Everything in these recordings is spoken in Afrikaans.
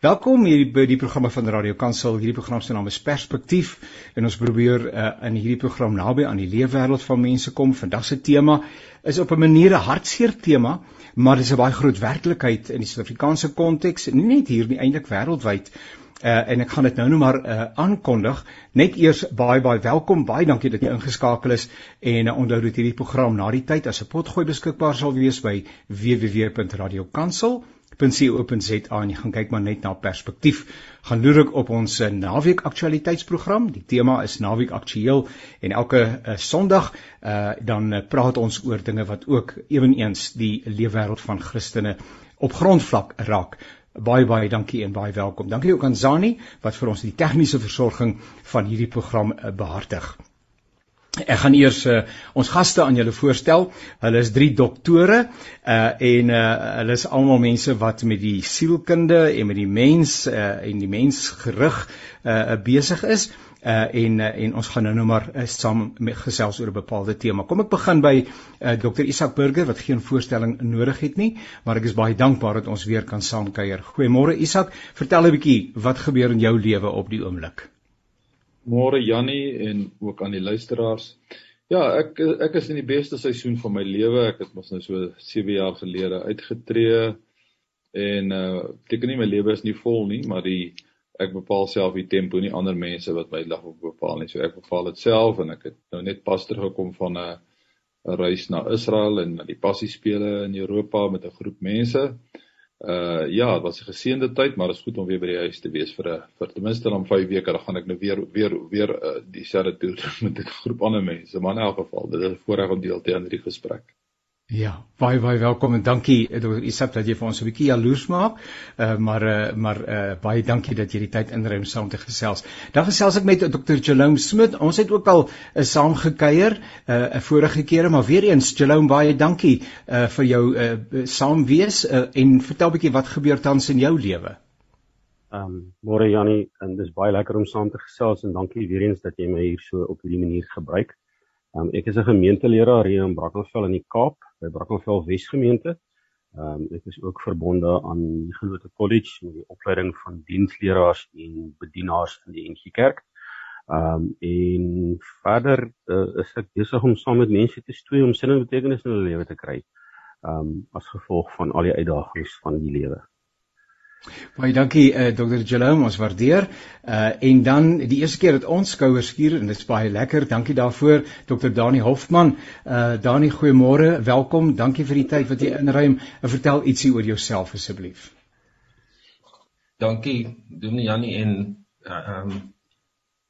Welkom hier by die programme van Radio Kansel. Hierdie program se naam is Perspektief en ons probeer uh, in hierdie program naby aan die leefwêreld van mense kom. Vandag se tema is op 'n manier 'n hartseer tema, maar dit is 'n baie groot werklikheid in die Suid-Afrikaanse konteks, nie net hier nie, eintlik wêreldwyd. Uh, en ek gaan dit nou nou maar uh, aankondig. Net eers baie baie welkom. Baie dankie dat jy ingeskakel is en uh, onthou dat hierdie program na die tyd as 'n potgooi beskikbaar sal wees by www.radiokansel.com www.co.za en jy gaan kyk maar net na perspektief. Gaan loer ek op ons eh, naweek aktualiteitsprogram. Die tema is naweek aktueel en elke uh, Sondag uh, dan praat ons oor dinge wat ook ewenigs die leefwêreld van Christene op grondvlak raak. Baie baie dankie en baie welkom. Dankie ook aan Zani wat vir ons die tegniese versorging van hierdie program behartig. Ek gaan eers uh, ons gaste aan julle voorstel. Hulle is drie doktore uh en uh hulle is almal mense wat met die sielkunde en met die mens uh en die mensgerig uh besig is. Uh en uh, en ons gaan nou nou maar uh, saam met gesels oor 'n bepaalde tema. Kom ek begin by uh Dr Isak Burger wat geen voorstelling nodig het nie, maar ek is baie dankbaar dat ons weer kan saamkuier. Goeiemôre Isak, vertel 'n bietjie wat gebeur in jou lewe op die oomblik. Môre Jannie en ook aan die luisteraars. Ja, ek ek is in die beste seisoen van my lewe. Ek het mos nou so 7 jaar gelede uitgetree en uh beteken nie my lewe is nie vol nie, maar die ek bepaal self die tempo nie ander mense wat my lig op bepaal nie. So ek bepaal dit self en ek het nou net pas teruggekom van 'n 'n reis na Israel en na die passiespele in Europa met 'n groep mense uh ja, dit was 'n geseënde tyd, maar dit is goed om weer by die huis te wees vir 'n vir ten minste dan 5 weke, dan gaan ek nou weer weer weer uh, dieselfde doen met 'n groep ander mense. Maar in elk geval, dit is voorreg om deel te neem aan hierdie gesprek. Ja, baie baie welkom en dankie Dr. Isap dat jy vir ons 'n bietjie jaloers maak. Uh maar uh maar uh baie dankie dat jy die tyd inruim saam te gesels. Dan gesels ek met Dr. Jerome Smit. Ons het ook al uh, saam gekuier uh 'n vorige kere, maar weer eens Jerome baie dankie uh vir jou uh saam wees uh, en vertel bietjie wat gebeur tans in jou lewe. Um môre Jannie, en dis baie lekker om saam te gesels en dankie weer eens dat jy my hier so op hierdie manier gebruik. Um ek is 'n gemeenteleraar hier in Brackenfell in die Kaap by Brackenfell Wesgemeente. Ehm um, ek is ook verbonde aan die Geloote College met die opleiding van diensleraars en bedienaars van die NG Kerk. Ehm um, en verder uh, is ek besig om saam met mense te stoei om sin en betekenis in hulle lewe te kry. Ehm um, as gevolg van al die uitdagings van die lewe. Baie dankie eh uh, Dr. Jalom, ons waardeer. Uh, en dan die eerste keer dat ons skouers skuur en dit is baie lekker. Dankie daarvoor Dr. Dani Hofman. Uh, Dani, goeiemôre. Welkom. Dankie vir die tyd wat jy inruim. En vertel ietsie oor jouself asseblief. Dankie Dominee Jannie en eh, ehm uh, um,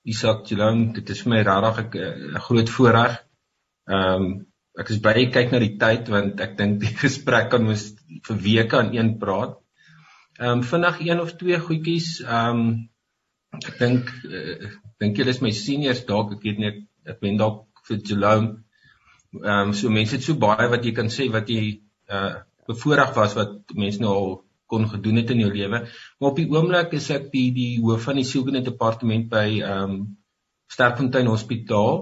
Isak Jalom. Dit is vir my regtig 'n groot voorreg. Ehm um, ek is baie kyk na die tyd want ek dink die gesprek kan mos vir weke aan een praat. Ehm um, vinnig een of twee goedjies. Ehm um, ek dink uh, dink julle is my seniors dalk ek weet net ek ben dalk vir Jerome. Ehm um, so mense het so baie wat jy kan sê wat jy uh bevoorreg was wat mense nou al kon gedoen het in jou lewe. Maar op die oomblik is ek die die hoof van die sielkundige departement by ehm um, Sterkfontein Hospitaal.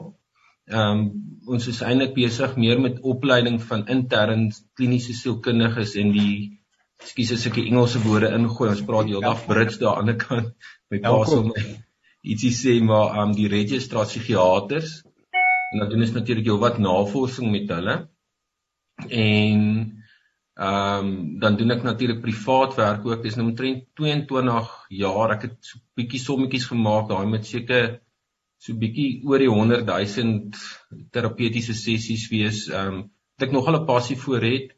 Ehm um, ons is eintlik besig meer met opleiding van intern kliniese sielkundiges en die Ekskuus as ek die Engelse woorde ingooi. Ons praat heeldag Brits daar aan die ander kant. My pa sê my ietsie sê maar um die registrar psigiaters en dan doen ons natuurlik jou wat navorsing met hulle. En ehm um, dan doen ek natuurlik privaat werk ook. Dis nou omtrent 22 jaar. Ek het so bietjie sommetjies gemaak daai met seker so bietjie oor die 100 000 terapeutiese sessies wees. Ehm um, wat ek nogal 'n passie vir het.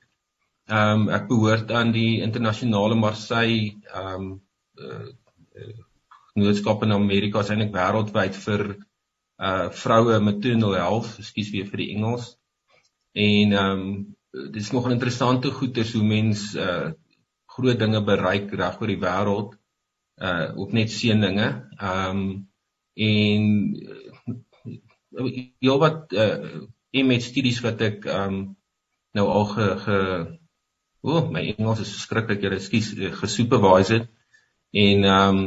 Ehm um, ek behoort aan die internasionale Marseille ehm um, uh, genootskap in Amerika, is eintlik wêreldwyd vir uh vroue maternal health, ekskuus weer vir die Engels. En ehm um, dit is nog 'n interessante goeie hoe mens uh groot dinge bereik reg oor die wêreld uh ook net seëninge. Ehm um, en jy wat uh met studies wat ek ehm um, nou al ge, ge O, oh, my Engels is verskriklik. Jy ekskuus eh, gesupervise het. En ehm um,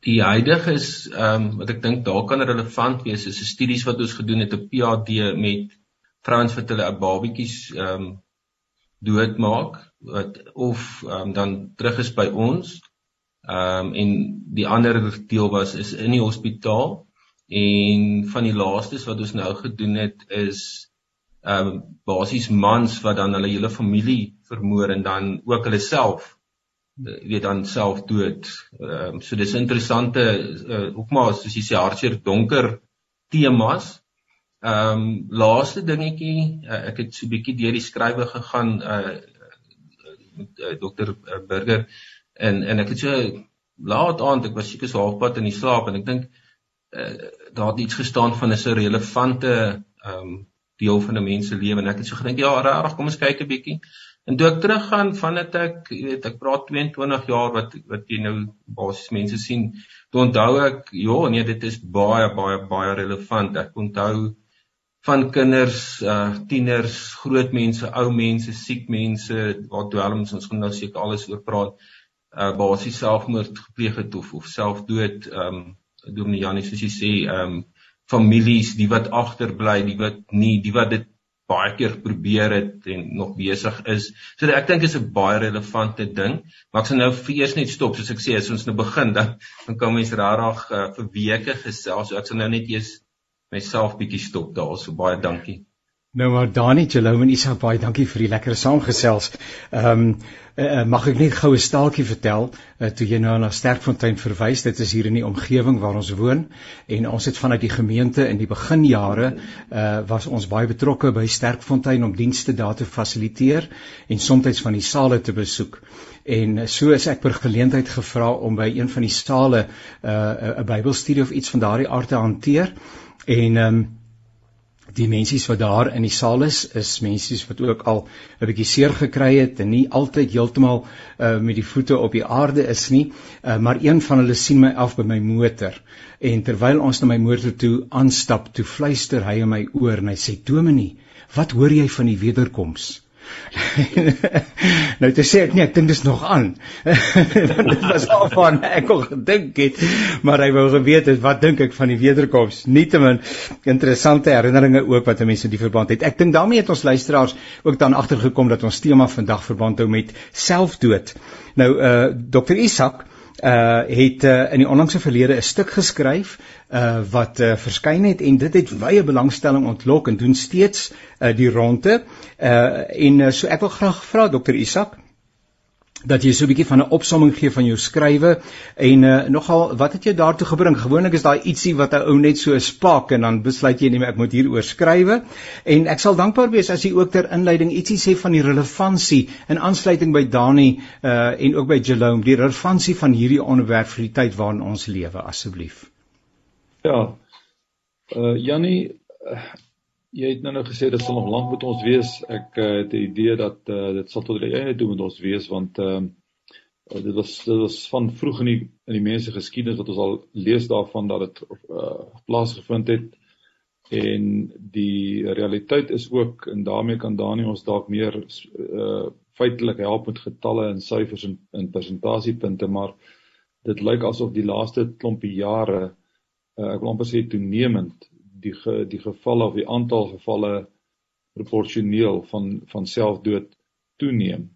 die huidige is ehm um, wat ek dink daar kan relevant wees is 'n studies wat ons gedoen het op PhD met vrouens wat hulle babatjies ehm um, doodmaak wat of ehm um, dan terug is by ons Ehm um, en die ander deel was is in die hospitaal en van die laastes wat ons nou gedoen het is ehm um, basies mans wat dan hulle hele familie vermoor en dan ook hulle self eh, weet dan self dood. Ehm um, so dis interessante uh, ook maar soos jy sê hartseer donker temas. Ehm um, laaste dingetjie uh, ek het so 'n bietjie deur die skrywe gegaan uh met uh, dokter Burger en en ek het so laat aand ek was seker so halfpad in die slaap en ek dink uh, daar het iets gestaan van 'n relevante ehm um, deel van 'n mens se lewe en ek het so gedink ja regtig kom ons kyk 'n bietjie en toe ek teruggaan van dit ek weet ek praat 22 jaar wat wat jy nou basies mense sien toe onthou ek ja nee dit is baie baie baie relevant ek onthou van kinders, uh tieners, groot mense, ou mense, siek mense, wat dwelms ons gaan nou seker alles oor praat. Uh basies selfmoord gepleeg het of of selfdood, um Dominee Janie soos jy sê, um families, die wat agterbly, die wat nie, die wat dit baie keer probeer het en nog besig is. So ek dink is 'n baie relevante ding, maar ek sal nou vir eers net stop soos ek sê as ons nou begin dan dan kan mense rarig uh, vir weke gesels. So ek sal nou net eers myself bietjie stop daar. So baie dankie. Nou maar Dani, Jerome en Isak, baie dankie vir die lekker saamgesels. Ehm um, uh, mag ek net gou 'n staaltjie vertel uh, toe jy nou na Sterkfontein verwys. Dit is hier in die omgewing waar ons woon en ons het vanuit die gemeente in die beginjare uh was ons baie betrokke by Sterkfontein om dienste daar te fasiliteer en soms van die sale te besoek. En so is ek per geleentheid gevra om by een van die sale uh 'n Bybelstudie of iets van daardie aard te hanteer. En ehm um, die mense wat daar in die saal is, is mense wat ook al 'n bietjie seer gekry het en nie altyd heeltemal uh, met die voete op die aarde is nie, uh, maar een van hulle sien my af by my motor en terwyl ons na my motor toe aanstap, toe fluister hy in my oor en hy sê: "Dominee, wat hoor jy van die wederkoms?" Nou te sê ek nee, ek dink dis nog aan. dit was al van ek al gedink het, maar hy wou geweet het wat dink ek van die wederkoms. Nietemin interessante herinneringe ook wat mense in die verband het. Ek dink daarmee het ons luisteraars ook dan agtergekom dat ons tema vandag verband hou met selfdood. Nou uh Dr Isak uh het uh, in die onlangse verlede 'n stuk geskryf uh wat uh, verskyn het en dit het wye belangstelling ontlok en doen steeds uh die ronde. Uh en uh, so ek wil graag vra dokter Isak dat jy so 'n bietjie van 'n opsomming gee van jou skrywe en uh, nogal wat het jou daartoe gebring? Gewoonlik is daai ietsie wat 'n ou net so spak en dan besluit jy net ek moet hieroor skrywe. En ek sal dankbaar wees as jy ook ter inleiding ietsie sê van die relevantie in aansluiting by Dani uh en ook by Jerome, die relevantie van hierdie onderwerp vir die tyd waarin ons lewe asseblief. Ja. Uh Jannie, uh, jy het nou nou gesê dit sal nog lank met ons wees. Ek uh, het die idee dat uh, dit sal tot die einde toe met ons wees want ehm uh, dit was dit was van vroeg in die in die mense geskiedenis wat ons al lees daarvan dat dit uh, plaasgevind het en die realiteit is ook en daarmee kan Daniël ons dalk meer uh feitelik help met getalle en syfers en in persentasiepunte maar dit lyk asof die laaste klompie jare uh, ek wil amper sê toenemend die ge, die gevalle of die aantal gevalle proporsioneel van van selfdood toeneem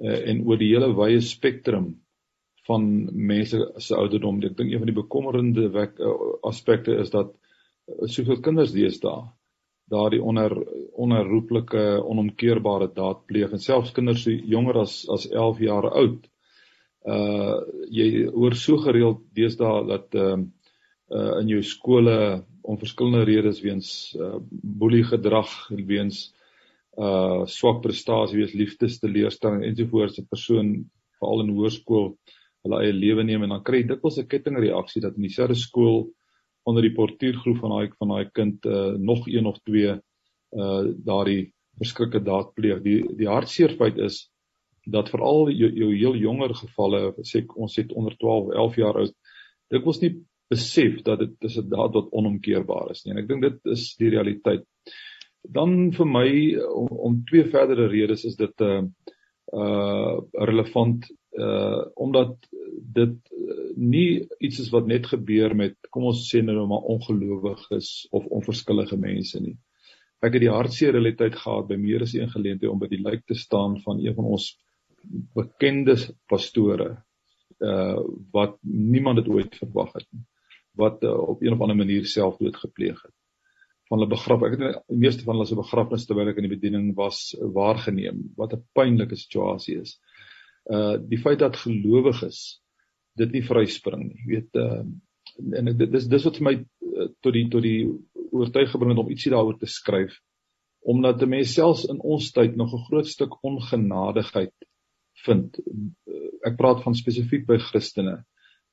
uh, en oor die hele wye spektrum van mense se ouderdom. Ek dink een van die bekommerende uh, aspekte is dat uh, soveel kinders deesdae daardie onder onherroepelike onomkeerbare daad pleeg en selfs kinders so jonger as as 11 jaar oud. Uh jy hoor so gereeld deesdae dat uh, uh in jou skole om verskillende redes weens uh boelie gedrag weens uh swak prestasie weens liefdesteleurstelling ensovoorts 'n persoon veral in hoërskool hulle eie lewe neem en dan kry jy dikwels 'n kettingreaksie dat in dieselfde skool onder die portuïergroep van daai van daai kind uh nog een of twee uh daardie verskrikke daad pleeg. Die die hartseer feit is dat veral jou, jou heel jonger gevalle sê ons het onder 12, 11 jaar oud dikwels nie besef dat dit is 'n daad wat onomkeerbaar is nie. En ek dink dit is die realiteit. Dan vir my om, om twee verdere redes is dit 'n uh, uh relevant uh omdat dit nie iets is wat net gebeur met kom ons sê nou maar ongelowiges of onverskillige mense nie. Ek het die hartseer realiteit gehad by meer as een geleentheid om by die lijk te staan van een van ons bekende pastore uh wat niemand dit ooit verwag het nie wat uh, op een of ander manier selfdood gepleeg het. Van hulle begraf ek het die meeste van hulle se begrafnis terwyl ek in die bediening was waargeneem. Wat 'n pynlike situasie is. Uh die feit dat gelowiges dit nie vryspring nie. Jy weet uh en dit dis dis wat vir my uh, tot die tot die oortuig gebring het om ietsie daaroor te skryf. Omdat 'n mens selfs in ons tyd nog 'n groot stuk ongenadigheid vind. Ek praat van spesifiek by Christene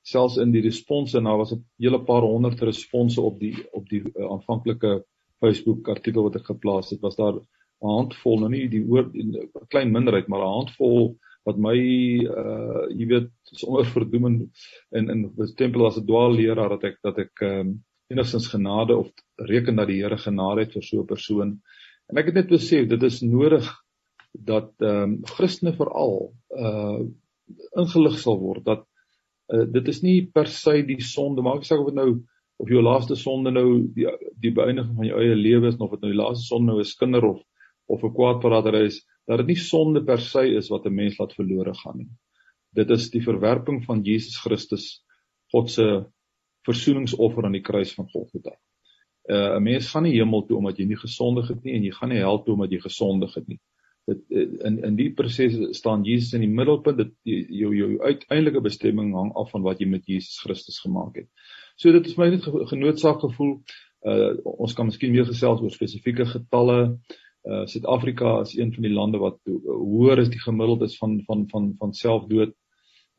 selfs in die response en daar was 'n hele paar honderd response op die op die uh, aanvanklike Facebook artikel wat ek geplaas het was daar 'n handvol nou nie die oor 'n klein minderheid maar 'n handvol wat my uh jy weet sonder verdoeming in in bestempel as 'n dwaalleraar dat ek dat ek um, enigstens genade of reken dat die Here genade het vir so 'n persoon. En ek het net besef dit is nodig dat ehm um, Christene veral uh ingelig sal word dat uh, dit is nie per se die sonde maak nie saak of dit nou of jou laaste sonde nou die die beëindiging van jou eie lewe is of dit nou die laaste sonde nou is kinder of of 'n kwaadprater is dat dit nie sonde per se is wat 'n mens laat verlore gaan nie dit is die verwerping van Jesus Christus God se versoeningsoffer aan die kruis van Golgotha. Uh 'n mens gaan nie hemel toe omdat jy nie gesondig het nie en jy gaan nie hel toe omdat jy gesondig het nie dit eh, in in die proses staan Jesus in die middelpunt dit jou jou uiteindelike bestemming hang af van wat jy met Jesus Christus gemaak het. So dit is my net genootsaak gevoel uh ons kan miskien meer gesels oor spesifieke getalle. Uh Suid-Afrika is een van die lande wat hoër is die gemiddeld is van van van van selfdood.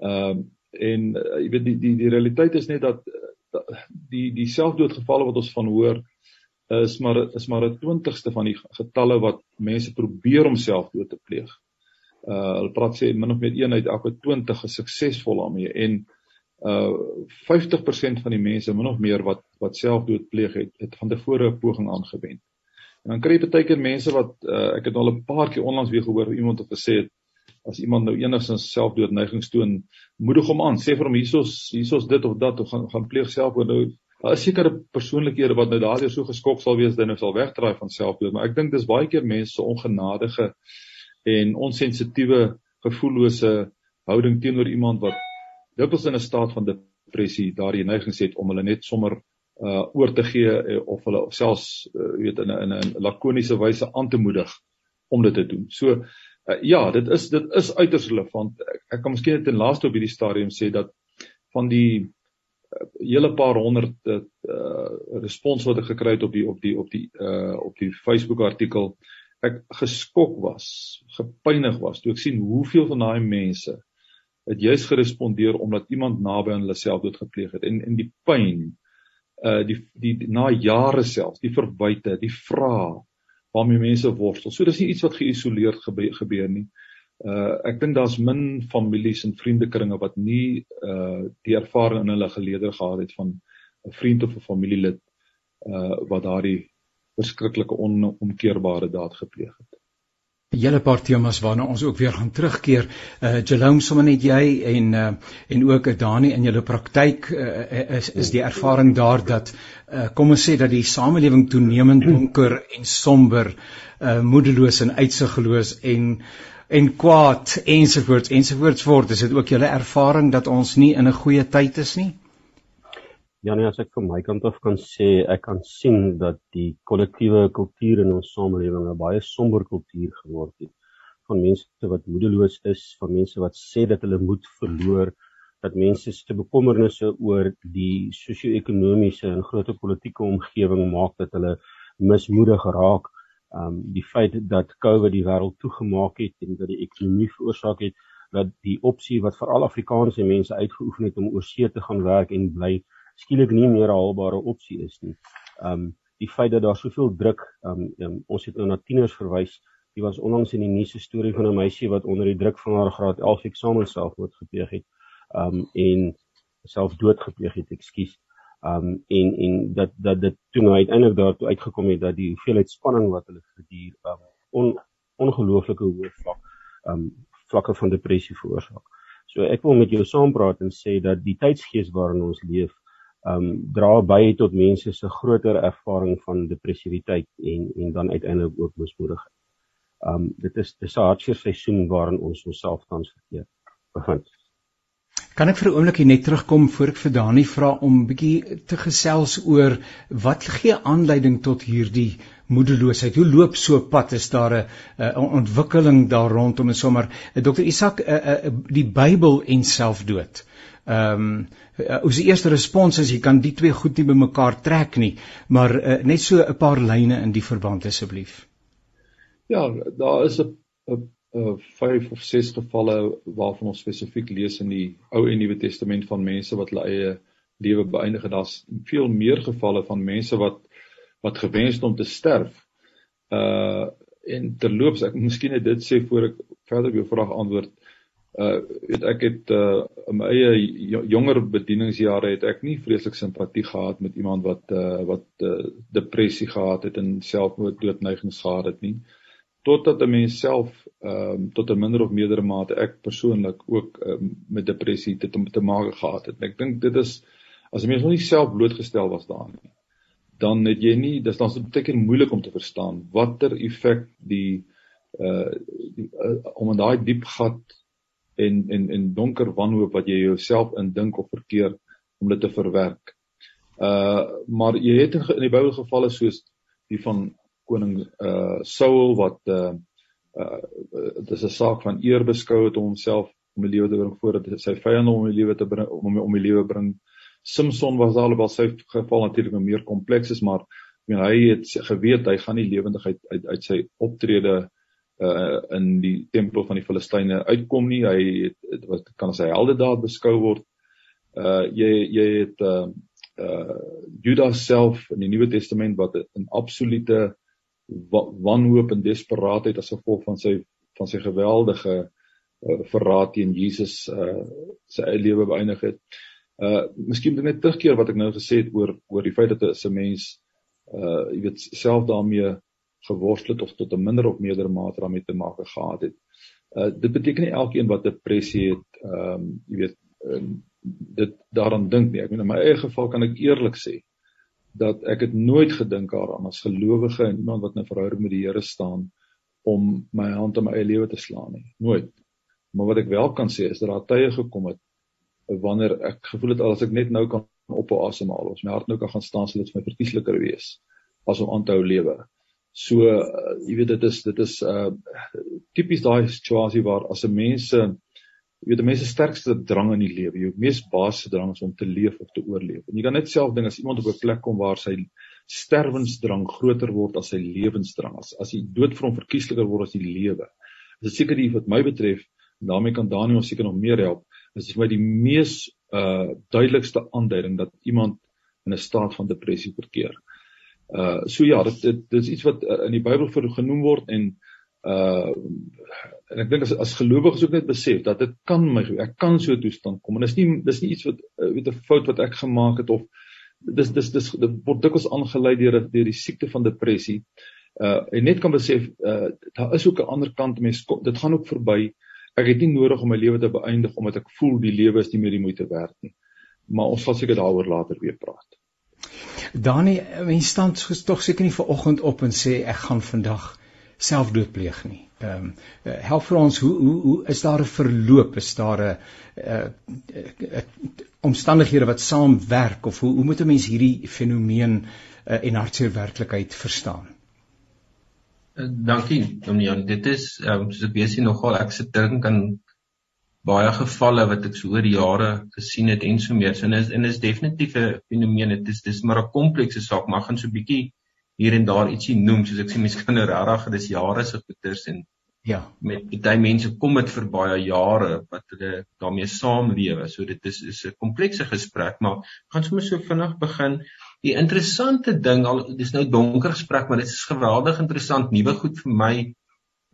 Ehm uh, en uh, jy weet die die die realiteit is net dat die die selfdoodgevalle wat ons van hoor is maar is maar 'n 20ste van die getalle wat mense probeer om selfdood te pleeg. Uh hulle praat sê min of meer een uit elke 20 is suksesvol daarmee en uh 50% van die mense min of meer wat wat selfdood pleeg het, het van tevore 'n poging aangewend. En dan kry jy baie keer mense wat uh ek het al 'n paar keer onlangs weer gehoor iemand het gesê het as iemand nou enigstens selfdood neigings toon, moedig hom aan, sê vir hom hiersoos hiersoos dit of dat of gaan gaan pleeg selfdood nou Daar is sekere persoonlikhede wat nou daardie so geskok sal wees dat hulle sal wegdraai van selfdood, maar ek dink dis baie keer mense se ongenadige en onsensitiewe gevoellose houding teenoor iemand wat dikwels in 'n staat van depressie daardie neiging het om hulle net sommer uh oor te gee eh, of hulle selfs uh, weet in 'n in 'n lakoniese wyse aan te moedig om dit te doen. So uh, ja, dit is dit is uiters relevant. Ek, ek kan miskien net in laaste op hierdie stadium sê dat van die hele paar honderd uh respons wat ek gekry het op die op die op die uh op die Facebook artikel ek geskok was, gepynig was toe ek sien hoeveel van daai mense het juis gerespondeer omdat iemand naby aan hulle self dood gepleeg het en en die pyn uh die die, die na jare self, die verwyte, die vrae waarmee mense worstel. So dis nie iets wat geïsoleerd gebeur, gebeur nie. Uh ek dink daar's min families en vriendekringe wat nie uh die ervaring in hulle geleeder gehad het van 'n vriend of 'n familielid uh wat daardie verskriklike onomkeerbare daad gepleeg het. 'n Hele paar temas waarna ons ook weer gaan terugkeer. Uh Jerome sommer net jy en uh en ook Dani in julle praktyk uh, is is die ervaring daar dat uh kom ons sê dat die samelewing toenemend donker en somber uh moedeloos en uitsigloos en en kwaad ensovoorts ensovoorts word is dit ook julle ervaring dat ons nie in 'n goeie tyd is nie? Ja nee as ek van my kant af kan sê ek kan sien dat die kollektiewe kultuur in ons samelewing 'n baie somber kultuur geword het. Van mense wat moedeloos is van mense wat sê dat hulle moed verloor dat mense se bekommernisse oor die sosio-ekonomiese en groot politieke omgewing maak dat hulle mismoedig raak um die feit dat COVID die wêreld toegemaak het en dat die ekonomie veroorsaak het dat die opsie wat vir al Afrikaanse mense uitgeoefen het om oorsee te gaan werk en bly skielik nie meer 'n haalbare opsie is nie. Um die feit dat daar soveel druk um, um ons het nou na tieners verwys. Dit was onlangs in die nuus 'n storie van 'n meisie wat onder die druk van haar graad 11 eksamen selfmoord gepleeg het. Um en self dood gepleeg het, ekskuus um en en dat dat dit toe nou uiteindelik daartoe uitgekom het dat die hoeveelheid spanning wat hulle verduur um on, ongelooflike hoë vlak um vlakke van depressie veroorsaak. So ek wil met jou saampraat en sê dat die tydsgees waarin ons leef um dra by tot mense se groter ervaring van depressiwiteit en en dan uiteindelik ook mismoedigheid. Um dit is dis 'n hartseer seisoen waarin ons onsself tans verkeer bevind. Kan ek vir 'n oombliekie net terugkom voor ek vir Dani vra om bietjie te gesels oor wat gee aanleiding tot hierdie moedeloosheid? Hoe loop so 'n pad? Is daar 'n ontwikkeling daar rondom en sommer eh, Dr. Isak a, a, die Bybel en selfdood. Ehm um, ons eerste respons is jy kan die twee goed nie bymekaar trek nie, maar uh, net so 'n paar lyne in die verband asseblief. Ja, daar is 'n uh vyf of ses gevalle waarvan ons spesifiek lees in die Ou en Nuwe Testament van mense wat hulle eie lewe beëindig het. Daar's veel meer gevalle van mense wat wat gewens het om te sterf. Uh en terloops, ek miskien net dit sê voor ek verder op jou vraag antwoord. Uh weet ek het uh in my eie jonger bedieningsjare het ek nie vreeslik simpatie gehad met iemand wat uh wat uh, depressie gehad het en selfmoord doodneigings gehad het nie. Uh totdat 'n mens self ehm um, tot 'n minder of meerdere mate ek persoonlik ook um, met depressie te te maak gehad het. En ek dink dit is as 'n mens nog nie self blootgestel was daaraan nie, dan het jy nie dis dan baie keer moeilik om te verstaan watter effek die uh, die, uh om in daai diep gat en en en donker wanhoop wat jy jouself indink of verkeer om dit te verwerk. Uh maar jy het in, in die Bybel gevalle soos die van koning uh Saul wat uh uh dit is 'n saak van eer beskou het om homself om die lewe te bring voordat sy vyande om die lewe te bring om om die lewe bring. Samson was alhoewel sy geval natuurlik meer kompleks is, maar ek meen hy het geweet hy gaan nie lewendigheid uit uit sy optrede uh in die tempel van die Filistyne uitkom nie. Hy het wat kan as hy heldedaad beskou word. Uh jy jy het uh uh Judas self in die Nuwe Testament wat 'n absolute wanhoop en desperaatheid as gevolg van sy van sy geweldige uh, verraad teen Jesus uh sy eie lewe beëindig het. Uh miskien net terugkeer wat ek nou gesê het oor oor die feit dat 'n mens uh jy weet self daarmee geworstel het of tot 'n minder of meerder mate daarmee te maak gehad het. Uh dit beteken nie elkeen wat depressie het, ehm um, jy weet uh, dit daaraan dink nie. Ek meen in my eie geval kan ek eerlik sê dat ek het nooit gedink daaraan as gelowige en iemand wat 'n verhouding met die Here staan om my hand in my eie lewe te slaan nie. Nooit. Maar wat ek wel kan sê is dat daar tye gekom het wanneer ek gevoel het as ek net nou kan ophou asemhaal, as my hart nou kan gaan staan, sal dit vir my verkiesliker wees as om aan te hou lewe. So uh, jy weet dit is dit is uh tipies daai situasie waar as 'n mens uh, Jy weet die mense sterkste drang in die lewe, jou mees basiese drang is om te leef of te oorleef. En jy kan net self ding as iemand op 'n plek kom waar sy sterwensdrang groter word as sy lewensdrang, as as die dood vir hom verkiesliker word as die lewe. Dit is seker die wat my betref, en daarmee kan Daniel seker nog meer help. Is vir my die mees uh duidelikste aanduiding dat iemand in 'n staat van depressie verkeer. Uh so ja, dit dit, dit is iets wat uh, in die Bybel vir genoem word en uh en ek dink as as gelowiges ook net besef dat dit kan my ek kan so 'n toestand kom en dis nie dis nie iets wat uh, weet 'n fout wat ek gemaak het of dis dis dis dit word dikwels aangelei deur deur die siekte van depressie. Uh en net kan besef uh daar is ook 'n ander kant mense dit gaan ook verby. Ek het nie nodig om my lewe te beëindig omdat ek voel die lewe is nie meer die moeite werd nie. Maar ons sal seker daaroor later weer praat. Dani mense staan tog seker nie vir oggend op en sê ek gaan vandag selfdood pleeg nie. Ehm um, help vir ons hoe hoe hoe is daar 'n verloop? Is daar 'n uh, uh, omstandighede wat saamwerk of hoe hoe moet 'n mens hierdie fenomeen uh, en hartseer werklikheid verstaan? Uh, dankie, Dominian. Dit is ehm um, soos ek besig nogal ek sit dink aan baie gevalle wat ek so oor die jare gesien het en so meer. So, en is en is definitief 'n fenomeen. Dit is dis maar 'n komplekse saak, maar gaan so 'n bietjie hier en daar ietsie noem soos ek sê mense kan nou regtig dis jare se goeters en ja. met baie mense kom dit vir baie jare wat hulle daarmee saamlewe. So dit is is 'n komplekse gesprek maar gaan sommer so vinnig begin. Die interessante ding al dis nou donker gesprek maar dit is geweldig interessant nuwe goed vir my.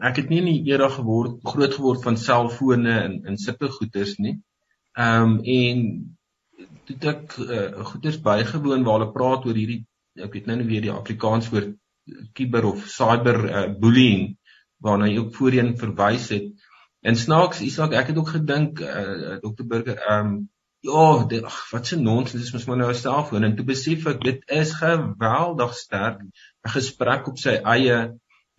Ek het nie in die era geword groot geword van selfone en en sulke goeters nie. Ehm um, en dit ek uh, goeters bygewoon waar hulle praat oor hierdie ek weet nou nie weer die Afrikaans woord kiber of cyber uh, bullying waarna jy ook voorheen verwys het. En snaaks Isak, ek het ook gedink uh, eh, Dr Burger, ehm um, ja, dit ag wat 'n nonsens, dis mos maar nou 'n selfoon en toe besef ek dit is geweldig sterk 'n gesprek op sy eie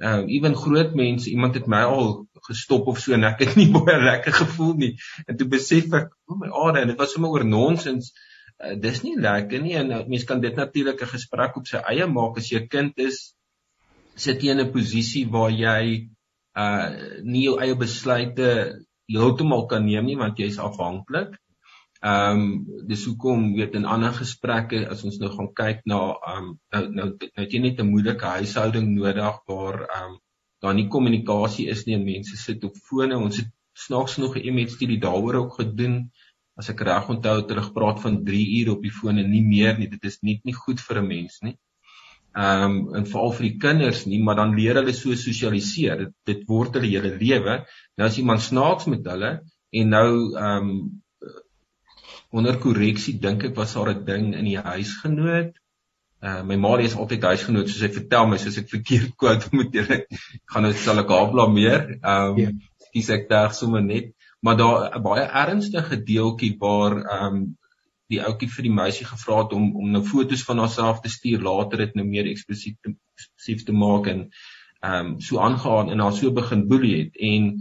uh ewen groot mense, iemand het my al gestop of so en ek het nie baie lekker gevoel nie. En toe besef ek, o oh my ade, en dit was sommer oor nonsens. Uh, dis nie lekker nie en uh, mens kan dit natuurlik 'n gesprek op sy eie maak as jy 'n kind is sit jy in 'n posisie waar jy uh nie jou eie besluite heeltemal kan neem nie want jy's afhanklik. Ehm um, dis hoekom weet in ander gesprekke as ons nou gaan kyk na ehm um, nou nou nou jy net 'n moeilike huishouding nodig waar ehm um, daar nie kommunikasie is nie en mense sit op fone. Ons het snaaks nog 'n image studie daaroor ook gedoen. As ek reg onthou het hulle gepraat van 3 ure op die foon en nie meer nie. Dit is nie nie goed vir 'n mens nie. Ehm um, en veral vir die kinders nie, maar dan leer hulle so sosialiseer. Dit, dit word hulle hele lewe. Nou as iemand snaaks met hulle en nou ehm um, onder korreksie dink ek was daar 'n ding in die huisgenoot. Uh my ma is altyd huisgenoot soos sy vertel my soos ek verkeerd quote moet ek gaan nou sal ek haar blameer. Um yeah. dis ek daar sommer net, maar daar 'n baie ernstige deeltjie waar um die ouetjie vir die meisie gevra het om om nou foto's van haarself te stuur later dit nou meer eksplisiet spesifiek te maak en um so aangaan en haar so begin boelie het en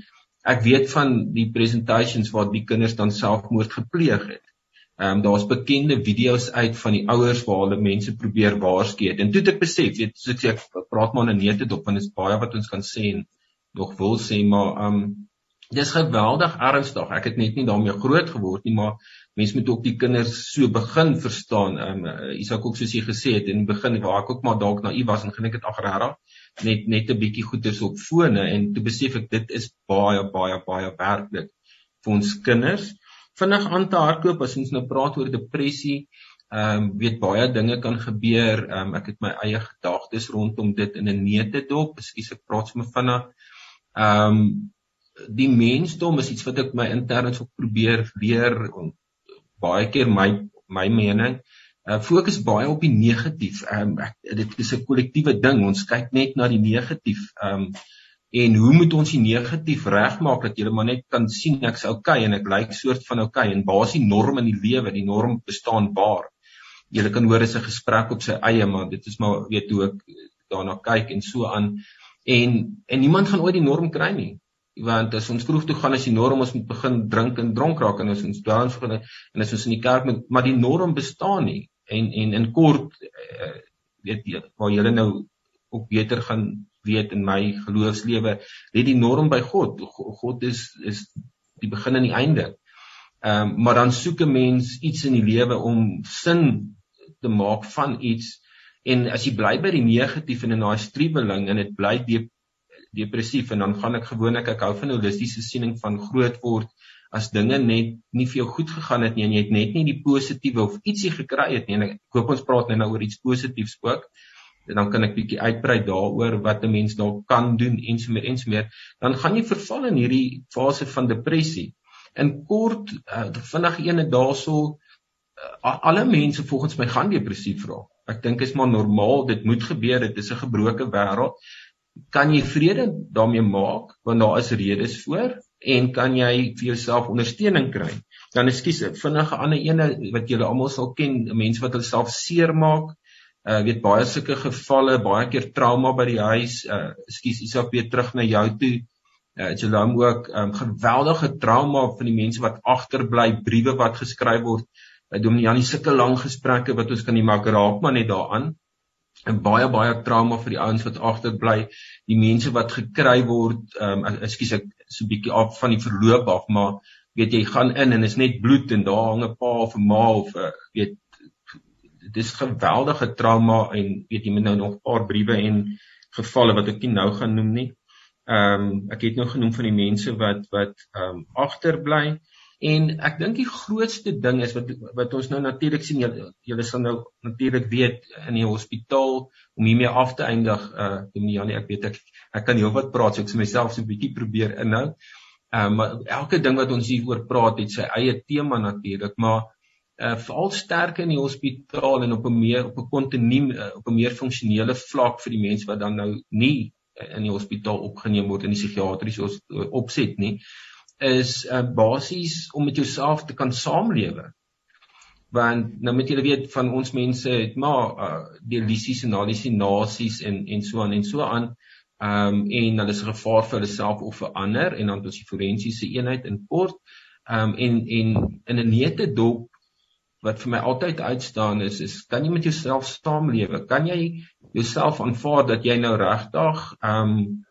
ek weet van die presentations waar die kinders dan selfmoord gepleeg het. Ehm um, daar's bekende video's uit van die ouers waar hulle mense probeer waarsku het. En toe het ek besef, weet soos ek praat maar 'n neete dop want dit is baie wat ons kan sê en nog wil sê, maar ehm um, dis geweldig ernstig. Ek het net nie daarmee groot geword nie, maar mense moet ook die kinders so begin verstaan. Ehm um, Isak ook soos jy gesê het in die begin waar ek ook maar dalk naïef was en gedink het ag regtig net net 'n bietjie goeders op fone en toe besef ek dit is baie baie baie werklik vir ons kinders vinnig aan te hardloop as ons nou praat oor depressie. Ehm um, weet baie dinge kan gebeur. Ehm um, ek het my eie gedagtes rondom dit in 'n neete dop. Ekskuus ek praat sommer vinnig. Ehm um, die mensdom is iets wat ek my interns op probeer leer baie keer my my mening uh, fokus baie op die negatief. Um, dit is 'n kollektiewe ding. Ons kyk net na die negatief. Um, en hoe moet ons die negatief regmaak dat jy maar net kan sien ek's okay en ek lyk like soort van okay en basies norm in die lewe die norm bestaan waar jy kan hoor is 'n gesprek op sy eie maar dit is maar weet hoe ek daarna kyk en so aan en en niemand gaan ooit die norm kry nie want as ons vroeg toe gaan as die norm ons moet begin drink en dronk raak en as ons dwelms begin en as ons in die kerk moet maar die norm bestaan nie en en in kort uh, weet jy waar jy nou ook beter gaan weet in my geloofslewe, lê die norm by God. God is is die begin en die einde. Ehm um, maar dan soek 'n mens iets in die lewe om sin te maak van iets en as jy bly by die negatief en in daai streweling en dit bly depressief en dan gaan ek gewoonlik ek hou van holistiese siening van groot word as dinge net nie vir jou goed gegaan het nie en jy het net nie die positiewe of ietsie gekry het nie en ek hoop ons praat nou oor iets positiefs ook en dan kan ek bietjie uitbrei daaroor wat 'n mens dalk kan doen en so meer en so meer, dan gaan jy verval in hierdie fase van depressie. In kort, uh, vinnig ene daarso uh, alle mense volgens my gaan depressief raak. Ek dink is maar normaal, dit moet gebeur, dit is 'n gebroke wêreld. Kan jy vrede daarmee maak want daar is redes voor en kan jy vir jouself ondersteuning kry? Dan ekskuus, vinnige ander ene wat julle almal sal ken, mense wat hulle self seermaak, uh weet baie sulke gevalle, baie keer trauma by die huis. Uh ekskuus, Isak weer terug na jou toe. Uh jy dan ook um geweldige trauma van die mense wat agterbly, briewe wat geskryf word. Uh Dominee Janie sulke lang gesprekke wat ons kan nie maak raak maar net daaraan. En baie baie trauma vir die ouens wat agterbly, die mense wat gekry word, um ekskuus ek so 'n bietjie af van die verloop af, maar weet jy gaan in en is net bloed en daar hang 'n pa of 'n ma of uh, weet dis geweldige trauma en weet jy moet nou nog 'n paar briewe en gevalle wat ek nie nou gaan noem nie. Ehm um, ek het nou genoem van die mense wat wat ehm um, agterbly en ek dink die grootste ding is wat wat ons nou natuurlik sien julle sal nou natuurlik weet in die hospitaal om hiermee af te eindig uh die Janie ek weet ek ek kan heelwat praat so ek se myself so 'n bietjie probeer inhou. Ehm um, maar elke ding wat ons hier oor praat het sy eie tema natuurlik maar uh veral sterk in die hospitaal en op 'n meer op 'n kontinuum uh, op 'n meer funksionele vlak vir die mense wat dan nou nie uh, in die hospitaal opgeneem word in die psigiatriese uh, opset nie is uh, basies om met jouself te kan saamlewe want nou met julle weet van ons mense het maar uh, dialysis en halusinasies en en so aan en so aan Ehm um, en hulle is 'n gevaar vir hulle self of vir ander en dan ons die forensiese eenheid in kort. Ehm um, en en in 'n neete dop wat vir my altyd uitstaan is is kan jy met jouself saamlewe? Kan jy jouself aanvaar dat jy nou regtig ehm um,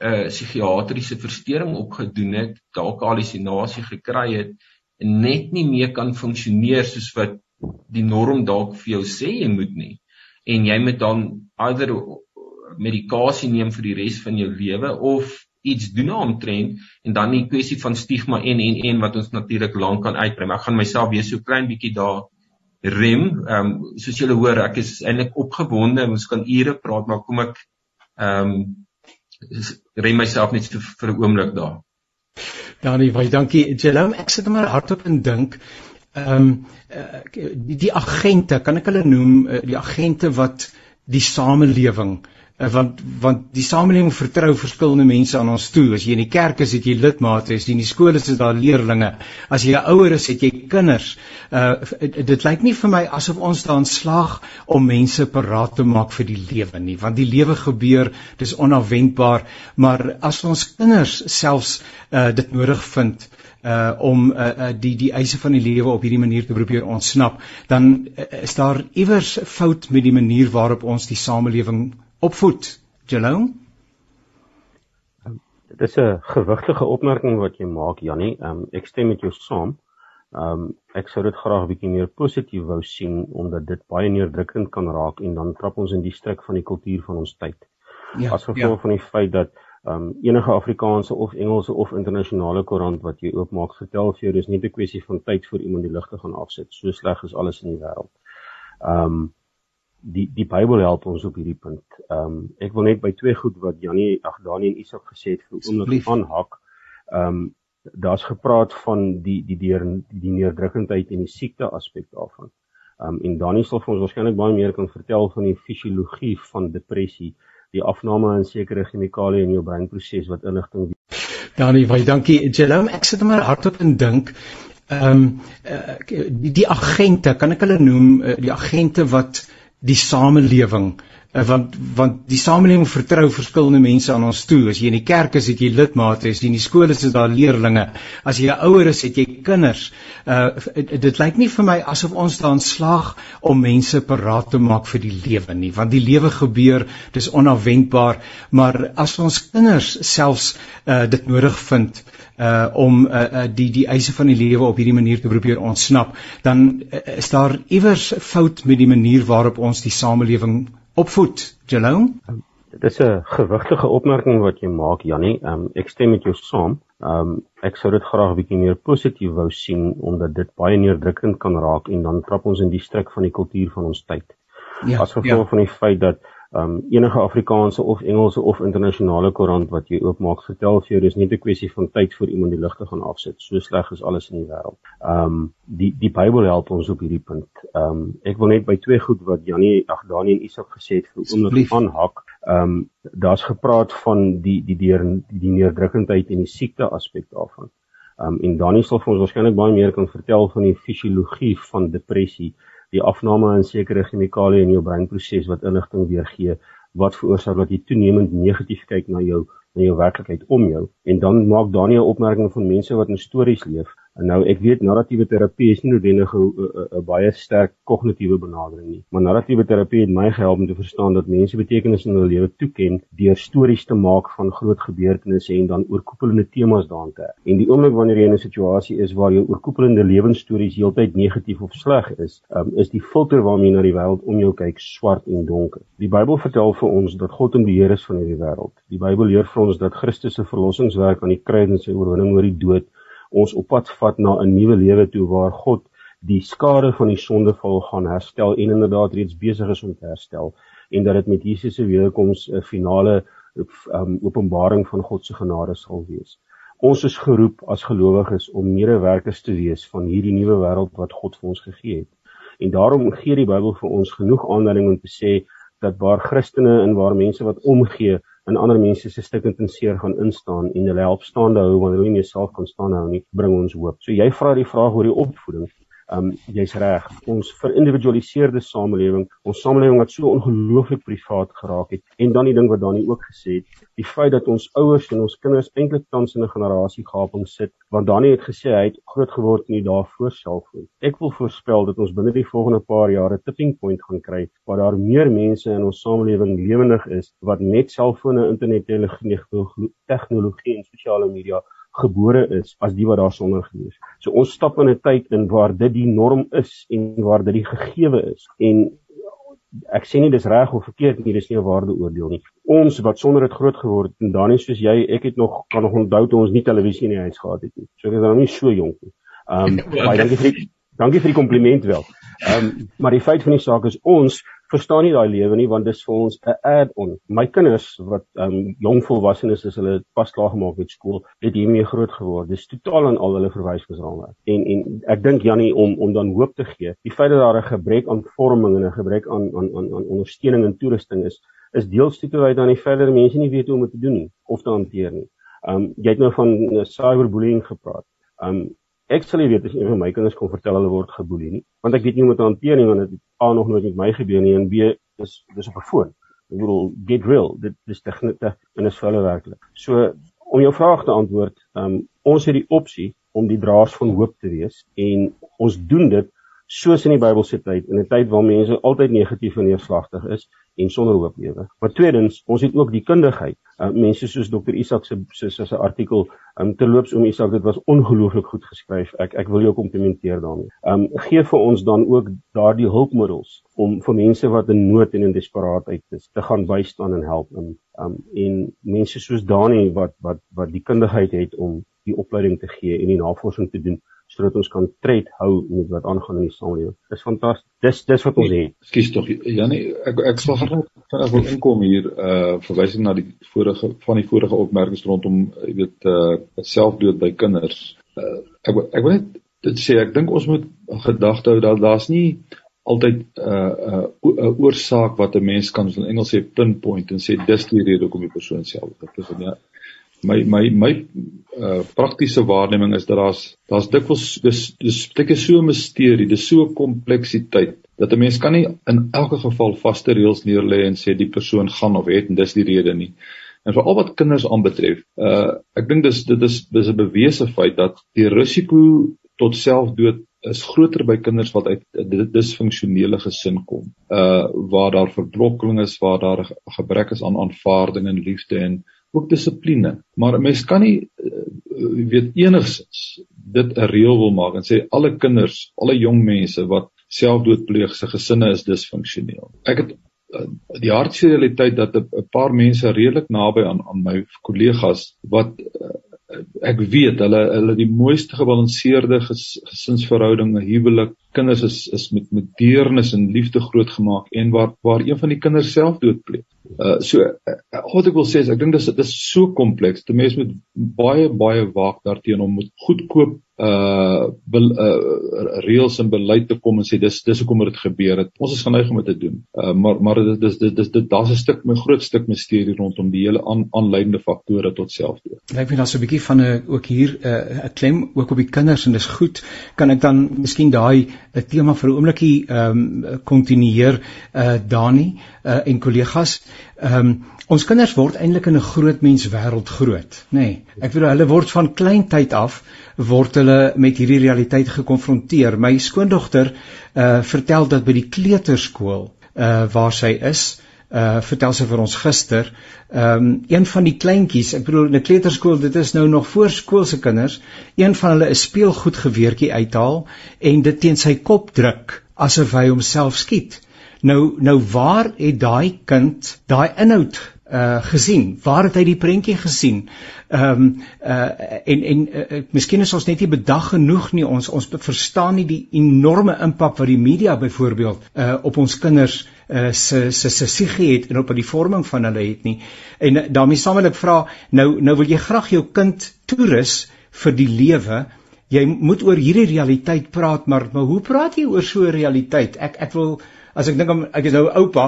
'n uh, psigiatriese verstoring opgedoen het, dalk halusinasie gekry het en net nie meer kan funksioneer soos wat die norm dalk vir jou sê jy moet nie en jy moet dan either medikasie neem vir die res van jou lewe of iets doen aantrend en dan die kwessie van stigma en en en wat ons natuurlik lank kan uitbrei. Ek gaan myself weer so klein bietjie daar rem. Ehm um, soos julle hoor, ek is eintlik opgewonde. Ons kan ure praat, maar kom ek ehm um, rem myself net so vir 'n oomblik daar. Danie, baie dankie. Jelom, ek sit maar hardop en dink ehm um, uh, die, die agente, kan ek hulle noem, uh, die agente wat die samelewing want want die samelewing vertrou verskillende mense aan ons toe. As jy in die kerk is, het jy lidmate, as jy in die skool is, is daar leerders. As jy 'n ouer is, het jy kinders. Uh dit lyk nie vir my asof ons daan slaag om mense paraat te maak vir die lewe nie, want die lewe gebeur, dis onafwendbaar, maar as ons kinders selfs uh dit nodig vind uh om uh, uh die die eise van die lewe op hierdie manier te probeer ontsnap, dan uh, is daar iewers fout met die manier waarop ons die samelewing opvoed. Jalou? Dit is 'n gewigtige opmerking wat jy maak, Jannie. Um ek stem met jou saam. Um ek sou dit graag bietjie meer positief wou sien omdat dit baie neerdrukkend kan raak en dan trap ons in die struik van die kultuur van ons tyd. Ja, as gevolg ja. van die feit dat um enige Afrikaanse of Engelse of internasionale koerant wat jy oopmaak vertel vir jou dis nie 'n kwessie van tyd vir iemand die ligte gaan afsit. So sleg is alles in die wêreld. Um die die Bybel help ons op hierdie punt. Um ek wil net by twee goed wat Janie, ag Daniël en Isak gesê het vir oomblik aanhak. Um daar's gepraat van die die deur die neerdrukkendheid en die siekte aspek daarvan. Um en Daniël sal vir ons waarskynlik baie meer kan vertel van die fisiologie van depressie die afname aan sekere chemikalieë in jou breinproses wat inligting Danie, baie dankie. Jelom, ek sit maar hardop en dink ehm um, uh, die, die agente, kan ek hulle noem, uh, die agente wat die samelewing want want die samelewing vertrou verskillende mense aan ons toe. As jy in die kerk is, het jy lidmate, as jy in die skool is, is daar leerders. As jy 'n ouer is, het jy kinders. Uh dit lyk nie vir my asof ons daan slaag om mense paraat te maak vir die lewe nie, want die lewe gebeur, dis onafwendbaar, maar as ons kinders selfs uh dit nodig vind uh om uh, uh die die eise van die lewe op hierdie manier te probeer ontsnap, dan uh, is daar iewers fout met die manier waarop ons die samelewing opvoed, Jalou? Dit is 'n gewigtige opmerking wat jy maak, Jannie. Um, ek stem met jou saam. Um, ek sou dit graag 'n bietjie meer positief wou sien omdat dit baie neerdrukkend kan raak en dan trap ons in die struik van die kultuur van ons tyd. Ja, As gevolg ja. van die feit dat um enige Afrikaanse of Engelse of internasionale koerant wat jy oopmaak vertel vir jou dis nie 'n kwessie van tyd vir iemand die ligte gaan afsit. So sleg is alles in die wêreld. Um die die Bybel help ons op hierdie punt. Um ek wil net by twee goed wat Janie ag Daniël en Isak gesê het vir oomblik aanhak. Um daar's gepraat van die die deur die, die neerdrukkendheid en die siekte aspek daarvan. Um en Daniël sal vir ons waarskynlik baie meer kan vertel van die fisiologie van depressie die afname aan sekere chemikalieë in jou breinproses wat inligting weergee wat veroorsaak dat jy toenemend negatief kyk na jou na jou werklikheid om jou. En dan maak Daniel opmerkings van mense wat in stories leef nou ek weet narratiewe terapie is nie noodwendig 'n baie sterk kognitiewe benadering nie, maar narratiewe terapie het my gehelp om te verstaan dat mense betekenis in hulle lewe toeken deur stories te maak van groot gebeurtenisse en dan oorkoepelende temas daarin te. En die oomblik wanneer jy in 'n situasie is waar jou oorkoepelende lewensstories heeltyd negatief of sleg is, um, is die filter waarmee jy na die wêreld om jou kyk swart en donker. Die Bybel vertel vir ons dat God in beheer is van hierdie wêreld. Die Bybel leer vir ons dat Christus se verlossingswerk aan die kruis en sy oorwinning oor die dood ons op pad vat na 'n nuwe lewe toe waar God die skade van die sondeval gaan herstel en inderdaad reeds besig is om te herstel en dat dit met Jesus se wederkoms 'n finale um, openbaring van God se genade sal wees. Ons is geroep as gelowiges om medewerkers te wees van hierdie nuwe wêreld wat God vir ons gegee het. En daarom gee die Bybel vir ons genoeg aanleiding om te sê dat waar Christene en waar mense wat omgee in ander mense se stukkend en seer gaan instaan en hulle help staande hou wanneer hulle nie self kan staan hou nie, bring ons hoop. So jy vra die vraag oor die opvoeding. Um jy's reg. Ons verindividualiseerde samelewing, ons samelewing wat so ongelooflik privaat geraak het. En dan die ding wat Dani ook gesê het, die feit dat ons ouers en ons kinders eintlik tans in 'n generasie gaping sit, want Dani het gesê hy het groot geword in die dae voor selfoon. Ek wil voorspel dat ons binne die volgende paar jare tipping point gaan kry waar daar meer mense in ons samelewing lewendig is wat net selfone, internet, tegnologie en sosiale media gebore is as die wat daar sonder gewees. So ons stap in 'n tyd in waar dit die norm is en waar dit die gegewe is. En ek sê nie dis reg of verkeerd nie, dis nie 'n waardeoordeel nie. Ons wat sonder dit groot geword het en dan is soos jy, ek het nog kan nog onthou toe ons nie televisie in die huis gehad het nie. So ek is nou nie so jonk nie. Ehm um, baie dankie vir die dankie vir die kompliment wel. Ehm um, maar die feit van die saak is ons verstaan nie daai lewe nie want dis vir ons 'n add-on. My kinders wat um jong volwassenes is, hulle pas klaar gemaak met skool, het hiermee groot geword. Dis totaal aan al hulle verwysingsraamwerk. En en ek dink Jannie om om dan hoop te gee. Die feit dat daar 'n gebrek aan vorming en 'n gebrek aan aan aan aan ondersteuning en toerusting is, is deels toe uit aan die feit dat mense nie weet hoe om dit te doen nie of te hanteer nie. Um jy het nou van uh, cyberbullying gepraat. Um Ek sal nie weet as een van my kinders kon vertel hulle word geboelie nie, want ek weet nie hoe om dit hanteer nie want dit A nog nooit met my gebeur nie en B is dis op 'n foon. Ek bedoel get real, dit dis tegnieke en is vir hulle werklik. So om jou vraag te antwoord, um, ons het die opsie om die draers van hoop te wees en ons doen dit soos in die Bybelse tyd in 'n tyd waar mense altyd negatief en neerslagtig is en sonder hoop lewe. Maar tweedens, ons het ook die kundigheid. Uh, mense soos Dr. Isak se se se artikel, um, terloops om Isak, dit was ongelooflik goed geskryf. Ek ek wil jou komplimenteer daarmee. Um gee vir ons dan ook daardie hulpmiddels om vir mense wat in nood en in desperaatheid is te gaan bystaan en help en um en mense soos Dani wat wat wat die kundigheid het om die opleiding te gee en die navorsing te doen sodat ons kan tred hou met wat aangaan in die samelewing. Dis fantasties. Dis dis wat ons het. Ekskuus tog Janie, ek ek sal graag vinnig wil inkom hier uh verwysing na die vorige van die vorige opmerkings rondom jy weet uh selfdood by kinders. Uh ek ek wil net dit sê ek dink ons moet gedagte hou dat daar's nie altyd 'n uh, 'n uh, oorsaak wat 'n mens kan in Engels sê pinpoint en sê dis die rede hoekom die persoon self dit is. Ja, my my my uh praktiese waarneming is dat daar's daar's dikwels dis dis baie so 'n misterie, dis so 'n kompleksiteit dat 'n mens kan nie in elke geval vaste reëls neerlê en sê die persoon gaan of het en dis die rede nie. En veral wat kinders aanbetref, uh ek dink dis dit is dis 'n bewese feit dat die risiko tot selfdood is groter by kinders wat uit 'n disfunksionele gesin kom. Uh waar daar verblokking is, waar daar gebrek is aan aanvaarding en liefde en ook dissipline. Maar 'n mens kan nie uh, weet enigsins dit 'n reël wil maak en sê alle kinders, alle jong mense wat selfdood pleeg se gesinne is disfunksioneel. Ek het uh, die hartseer realiteit dat 'n paar mense redelik naby aan aan my kollegas wat uh, ek weet hulle hulle die mooiste gebalanseerde ges, gesinsverhoudinge, huwelik, kinders is is met met deernis en liefde grootgemaak en waar waar een van die kinders selfdood pleeg. Uh so uh, wat ek wil sê is ek dink dis dit is so kompleks. Die mens moet baie baie waak daarteenoor om met goedkoop uh, bel, uh reëls en beleid te kom en sê dis dis hoekom dit gebeur het. Ons is geneig om dit te doen. Uh maar maar dit dis dis dis dit daar's 'n stuk 'n groot stuk misterie rondom die hele aan, aanleidende faktore tot selfdood. Lyk my daar's 'n bietjie van 'n ook hier uh, 'n klem ook op die kinders en dis goed. Kan ek dan miskien daai 'n tema vir 'n oombliekie ehm um, kontinueer uh Dani uh en kollegas. Ehm um, ons kinders word eintlik in 'n groot mens wêreld groot, nê. Nee, ek bedoel hulle word van klein tyd af word hulle met hierdie realiteit gekonfronteer. My skoondogter uh vertel dat by die kleuterskool uh waar sy is, uh vertel sy vir ons gister, ehm um, een van die kleintjies, ek bedoel in 'n kleuterskool, dit is nou nog voorskoolse kinders, een van hulle 'n speelgoed geweertjie uithaal en dit teen sy kop druk asof hy homself skiet. Nou nou waar het daai kind daai inhoud uh gesien? Waar het hy die prentjie gesien? Ehm um, uh en en uh, miskien is ons net nie bedag genoeg nie. Ons ons verstaan nie die enorme impak wat die media byvoorbeeld uh op ons kinders uh se se se sigie het en op die vorming van hulle het nie. En uh, daarmee saam wil ek vra, nou nou wil jy graag jou kind toerus vir die lewe. Jy moet oor hierdie realiteit praat, maar maar hoe praat jy oor so 'n realiteit? Ek ek wil as ek dink ek is nou oupa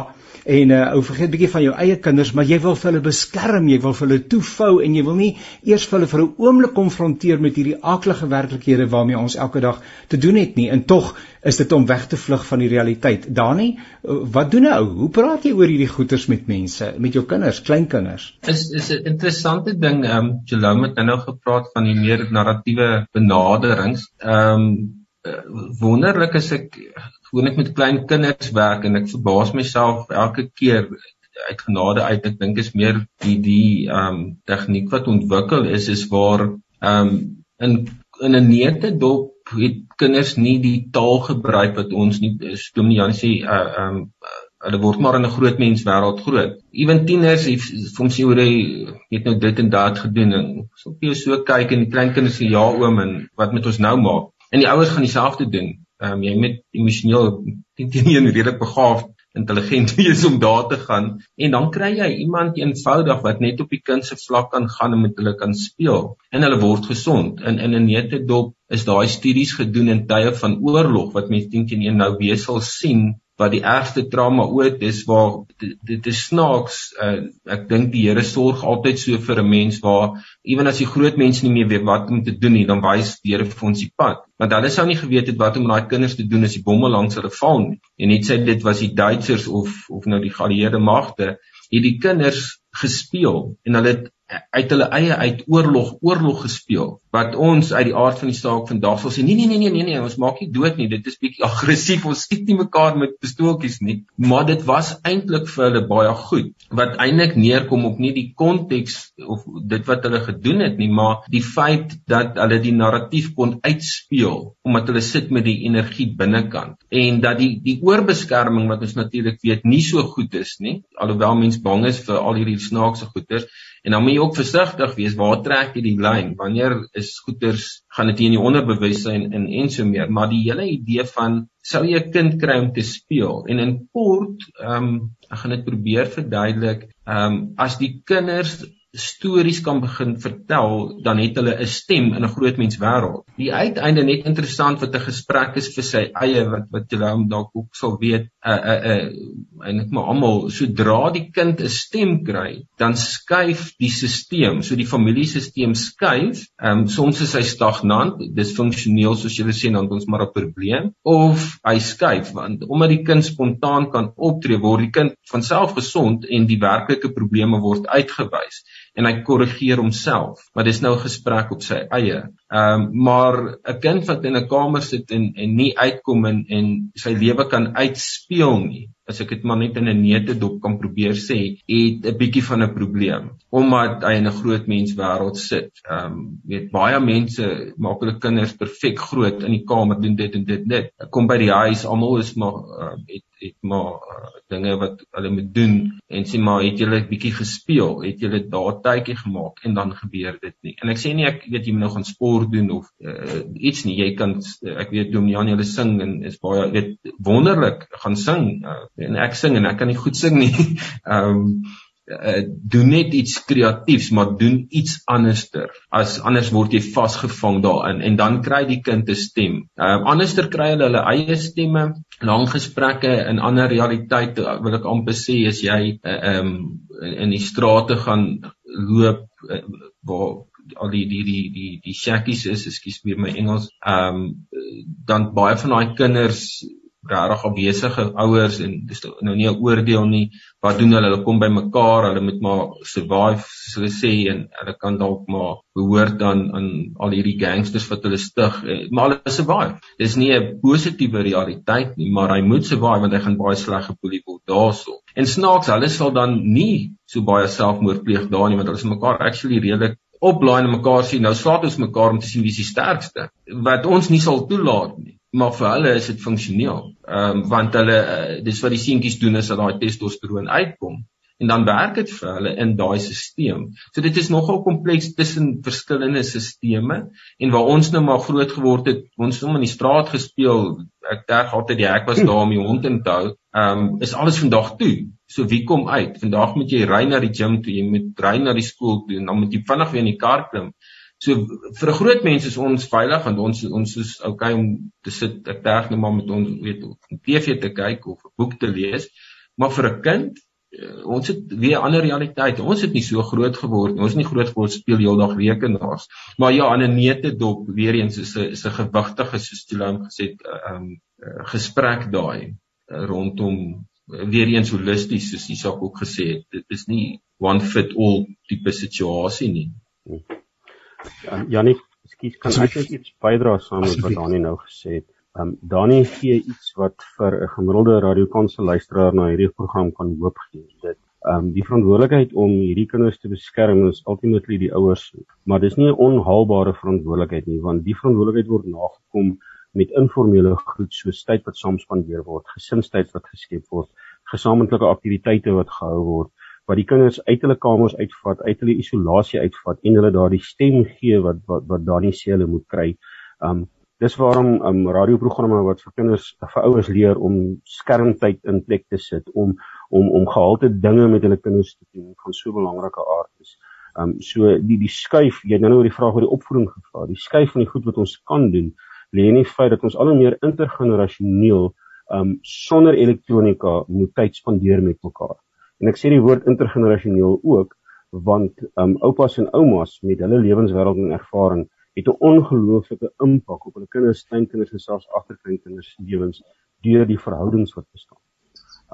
en uh, ou vergeet bietjie van jou eie kinders, maar jy wil vir hulle beskerm, jy wil vir hulle toefou en jy wil nie eers vir hulle vir 'n oomblik konfronteer met hierdie aaklige werklikhede waarmee ons elke dag te doen het nie. En tog is dit om weg te vlug van die realiteit. Dani, wat doen 'n ou? Hoe praat jy oor hierdie goeters met mense, met jou kinders, kleinkinders? Is is 'n interessante ding. Ehm um, Jerome het nou gepraat van die meer narratiewe benaderings. Ehm um, wonderlik is ek gewoonlik met klein kinders werk en ek verbaas myself elke keer uit genade uit ek dink is meer die die ehm um, tegniek wat ontwikkel is is waar ehm um, in in 'n neete dop het kinders nie die taal gebruik wat ons nie Dominee Jan sê uh um hulle word maar in 'n groot mens wêreld groot. Ewen tieners het soms sê hoe hy het nou dit en dat gedoen en so op jou so kyk en die klein kinders sê ja oom en wat moet ons nou maak? En die ouers gaan dieselfde doen. Um jy moet emosioneel teen teen redelik begaafd intelligent wees om daar te gaan. En dan kry jy iemand eenvoudig wat net op die kind se vlak kan gaan en met hulle kan speel. En hulle word gesond. In in 'n netedop is daai studies gedoen in tye van oorlog wat mense teen teen nou weer sal sien wat die ergste trauma ooit is waar dit is snaaks uh, ek dink die Here sorg altyd so vir 'n mens waar ewen as die groot mense nie meer weet wat om te doen nie dan wys die Here vir ons die pad. Want hulle sou nie geweet het wat om met daai kinders te doen as die bomme langs hulle val nie. En net sê dit was die Duitsers of of nou die geallieerde magte het die kinders gespeel en hulle het uit hulle eie uit oorlog oorlog gespeel wat ons uit die aard van die saak vandag sal sê nee nee nee nee nee nee ons maak nie dood nie dit is bietjie aggressief ons skiet nie mekaar met pistooltjies nie. Maar dit was eintlik vir hulle baie goed wat eintlik neerkom op nie die konteks of dit wat hulle gedoen het nie maar die feit dat hulle die narratief kon uitspeel omdat hulle sit met die energie binnekant. En dat die die oorbeskerming wat ons natuurlik weet nie so goed is nie alhoewel mens bang is vir al hierdie snaakse goeters En dan moet jy ook versigtig wees waar trek jy die lyn? Wanneer is goeters gaan dit in die onderbewussyn in en so meer, maar die hele idee van sou jy 'n kind kry om te speel en in kort ehm um, ek gaan dit probeer verduidelik. Ehm um, as die kinders stories kan begin vertel, dan het hulle 'n stem in 'n groot mens wêreld. Die uiteinde net interessant wat 'n gesprek is vir sy eie wat wat jy hom dalk ook sal weet, 'n 'n 'n eintlik maar almal sodra die kind 'n stem kry, dan skuif die stelsel, so die familiesisteem skuif. Ehm um, soms is hy stagnant, disfunksioneel soos jy sê, dan ons maar 'n probleem of hy skuif want omdat die kind spontaan kan optree, word die kind van self gesond en die werklike probleme word uitgewys en hy korrigeer homself. Maar dis nou 'n gesprek op sy eie. Um, maar 'n kind wat in 'n kamer sit en en nie uitkom en en sy lewe kan uitspeel nie. As ek dit maar net in 'n neutedop kan probeer sê, het 'n bietjie van 'n probleem omdat hy in 'n groot mens wêreld sit. Ehm um, weet baie mense maak hulle kinders perfek groot in die kamer doen dit en dit net. Kom by die huis, almal is maar uh, het het maar uh, dinge wat hulle moet doen en sê maar het julle 'n bietjie gespeel, het julle daar tydjie gemaak en dan gebeur dit nie. En ek sê nie ek weet jy moet nou gaan sport doen of uh, iets nie. Jy kan ek weet Domian julle sing en is baie weet wonderlik gaan sing uh, en ek sing en ek kan nie goed sing nie. Ehm um, uh, doen net iets kreatiefs maar doen iets anderster as anders word jy vasgevang daarin en dan kry die kind 'n stem. Ehm uh, anderster kry hulle hulle eie stemme, lang gesprekke in ander realiteite wil ek amper sê as jy eh, ehm uh, um, in, die strate gaan loop uh, waar al die die die die die shackies is, ekskuus my Engels. Ehm um, dan baie van daai kinders regtig afwesige ouers en dis nou nie 'n oordeel nie. Wat doen hulle? Hulle kom by mekaar, hulle moet maar survive, soos hulle sê en hulle kan dalk maar behoort aan aan al hierdie gangsters wat hulle stig, eh, maar hulle survive. Dis nie 'n positiewe realiteit nie, maar hy moet survive want hy gaan baie sleg geboelie word daarso. En snaaks, hulle sal dan nie so baie selfmoord pleeg daar nie want hulle is mekaar actually redelik opblaai en mekaar sien. Nou slaat ons mekaar om te sien wie die sterkste wat ons nie sal toelaat nie maar vir hulle is dit funksioneel. Ehm um, want hulle uh, dis wat die seentjies doen as hulle daai testosteron uitkom en dan werk dit vir hulle in daai stelsel. So dit is nogal kompleks tussen verskillende stelsels en waar ons nou maar groot geword het, ons het in die straat gespeel. Ek dink altyd die hek was daar om die hond in te hou. Ehm um, is alles vandag toe. So wie kom uit? Vandag moet jy ry na die gim toe, jy moet ry na die skool toe en dan moet jy vinnig weer in die kar klim So vir 'n groot mens is ons veilig want ons ons is okay om te sit ek terg net maar met ons weet om TV te kyk of 'n boek te lees. Maar vir 'n kind uh, ons het weer 'n ander realiteit. Ons het nie so groot geword nie. Ons het nie groot geword speel heeldag rekenaars. Maar ja, aan 'n nete dop weer eens is 'n is 'n gewigtige soos Tilam gesê het 'n uh, um, gesprek daai rondom weer eens holisties soos Isak ook gesê het. Dit is nie one fit all tipe situasie nie. Hmm. Janie, ekskuus, kan ek net iets bydra saam met wat Dani nou gesê het? Ehm um, Dani gee iets wat vir 'n gemiddelde radiokanse luisteraar na hierdie program kan hoop gee. Dit ehm um, die verantwoordelikheid om hierdie kinders te beskerm is ultimately die ouers, maar dis nie 'n onhaalbare verantwoordelikheid nie, want die verantwoordelikheid word nagekom met informele goed soos tyd wat saam spandeer word, gesinstyd wat geskep word, gesamentlike aktiwiteite wat gehou word wat die kinders uit hulle kamers uitvat, uit hulle isolasie uitvat en hulle daardie stem gee wat wat wat Dani sê hulle moet kry. Um dis waarom um radioprogramme wat vir kinders vir ouers leer om skermtyd in plek te sit om om om gehalte dinge met hulle kinders te doen van so belangrike aard is. Um so die die skuif, jy het nou oor die vraag oor die opvoeding gevra. Die skuif van die goed wat ons kan doen lê in die feit dat ons al hoe meer intergenerasioneel um sonder elektronika moet tyd spandeer met mekaar. En ek sê die woord intergenerasioneel ook want um oupas en oumas met hulle lewenswêreld en ervaring het 'n ongelooflike impak op hulle kinders, kleinkinders en selfs agterkleinkinders se lewens deur die verhoudings wat bestaan.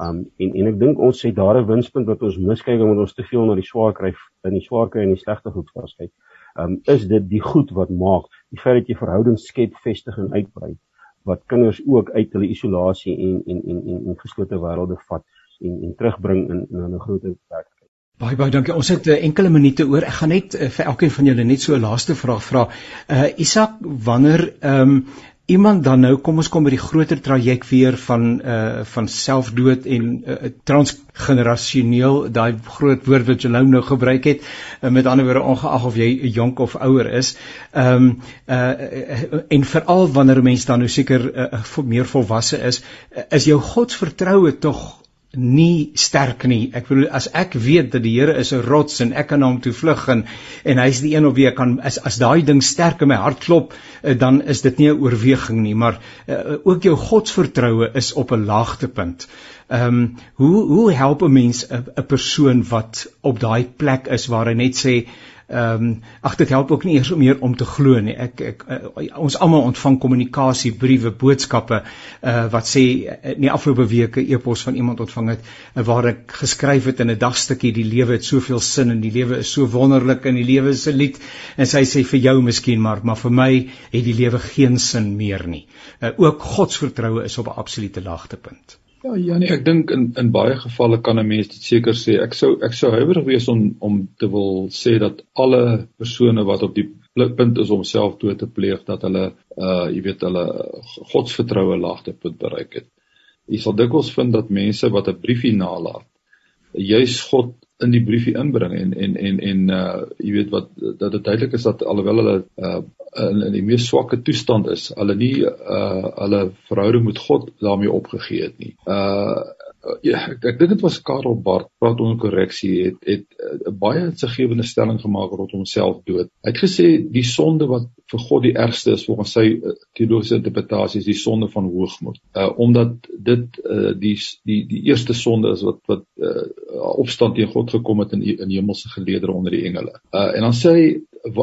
Um en en ek dink ons sê daar 'n winspunt wat ons miskyk omdat ons te veel na die swaar kry in die swaar kry en die slegte goed vaskyk. Um is dit die goed wat maak die feit dat jy verhoudings skep, vestig en uitbrei wat kinders ook uit hulle isolasie en en en en, en geslote wêrelde vat en en terugbring in in 'n groter werklikheid. Baie baie dankie. Ons het uh, enkele minute oor. Ek gaan net uh, vir elkeen van julle net so 'n laaste vraag vra. Uh Isak, wanneer ehm um, iemand dan nou kom ons kom by die groter traject weer van uh van selfdood en uh, transgenerasioneel daai groot woord wat jy nou gebruik het uh, met ander woorde ongeag of jy jonk of ouer is ehm um, uh en veral wanneer 'n mens dan nou seker uh, meer volwasse is uh, is jou godsvertroue tog nie sterk nie. Ek bedoel as ek weet dat die Here is 'n rots en ek kan na hom toe vlug en en hy's die een op wie ek kan as as daai ding sterk in my hart klop, uh, dan is dit nie 'n oorweging nie, maar uh, ook jou godsvertroue is op 'n laagtepunt. Ehm um, hoe hoe help 'n mens 'n persoon wat op daai plek is waar hy net sê Ehm um, ag dit help ook nie eers om meer om te glo nie. Ek ek uh, ons almal ontvang kommunikasie, briewe, boodskappe uh wat sê uh, nie afgelope weke e-pos van iemand ontvang het uh, waar ek geskryf het in 'n dagstukkie die lewe het soveel sin en die lewe is so wonderlik en die lewe is 'n lied en sy sê vir jou miskien maar maar vir my het die lewe geen sin meer nie. Uh, ook godsvertroue is op 'n absolute laagtepunt. Ja, Janie, ek dink in in baie gevalle kan 'n mens dit seker sê. Ek sou ek sou huiwerig wees om om te wil sê dat alle persone wat op die punt is om selfdood te pleeg dat hulle uh jy weet hulle godsvertroue laagtepunt bereik het. Jy sal dikwels vind dat mense wat 'n briefie nalat, juis God in die briefie inbring en en en en uh jy weet wat dat dit duidelik is dat alhoewel hulle uh in, in die mees swakke toestand is, hulle nie uh hulle verhouding met God daarmee opgegee het nie. Uh ja, ek, ek dink dit was Karel Barth wat onder korreksie het het 'n uh, baie insiggewende stelling gemaak rondom homself dood. Hy het gesê die sonde wat vir God die ergste is volgens sy uh, teologiese interpretasie is die sonde van hoogmoed. Uh omdat dit uh die die die eerste sonde is wat wat uh opstand teen God gekom het in in hemelse geleedere onder die engele. Uh en dan sê hy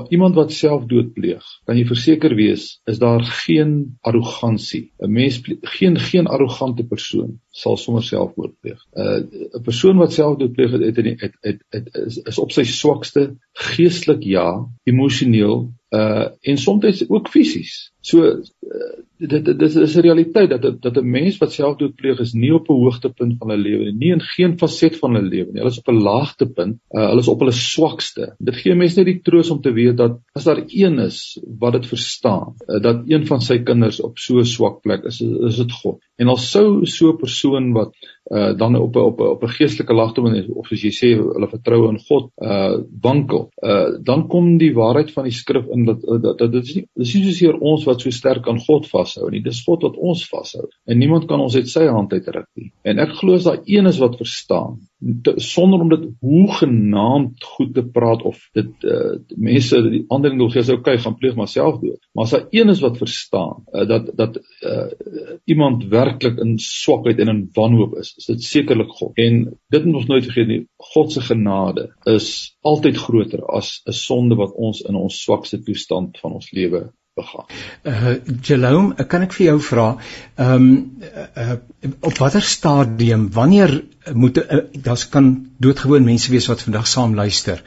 iemand wat selfdood pleeg, kan jy verseker wees is daar geen arrogansie. 'n Mens geen geen arrogante persoon sal sommer selfmoord pleeg. uh, 'n persoon wat selfdood pleeg het, het, het, het, het is, is op sy swakste geestelik ja, emosioneel uh en soms ook fisies. So uh, dit dit is 'n realiteit dat dat 'n mens wat selfdood pleeg is nie op 'n hoogtepunt van hulle lewe nie, in geen faset van hulle lewe nie. Hulle is op 'n laagtepunt. Uh, hulle is op hulle swakste. Dit gee mense net die troos om te weet dat as daar een is wat dit verstaan, uh, dat een van sy kinders op so 'n swak plek is, is dit God. En al sou so 'n persoon wat uh, dan op op op 'n geestelike laagtepunt of soos jy sê hulle vertrou in God uh wankel, uh dan kom die waarheid van die skrif in dat dat, dat dit is nie dis nie soos hier ons wat so sterk aan God vas vashou nie. Dis God wat ons vashou. En niemand kan ons uit sy hand uitruk nie. En ek glo as daar een is wat verstaan sonder om dit hoegenaamd goed te praat of dit uh, mense die ander ding wil sê okay gaan pleeg maar selfdood maar as daar een is wat verstaan uh, dat dat uh, iemand werklik in swakheid en in wanhoop is is dit sekerlik God. En dit moet ons nooit vergeet nie God se genade is altyd groter as 'n sonde wat ons in ons swakste toestand van ons lewe begaan. Uh Jerome, kan ek vir jou vra, ehm um, uh, op watter stadium wanneer moet uh, daar's kan doodgewoon mense wees wat vandag saam luister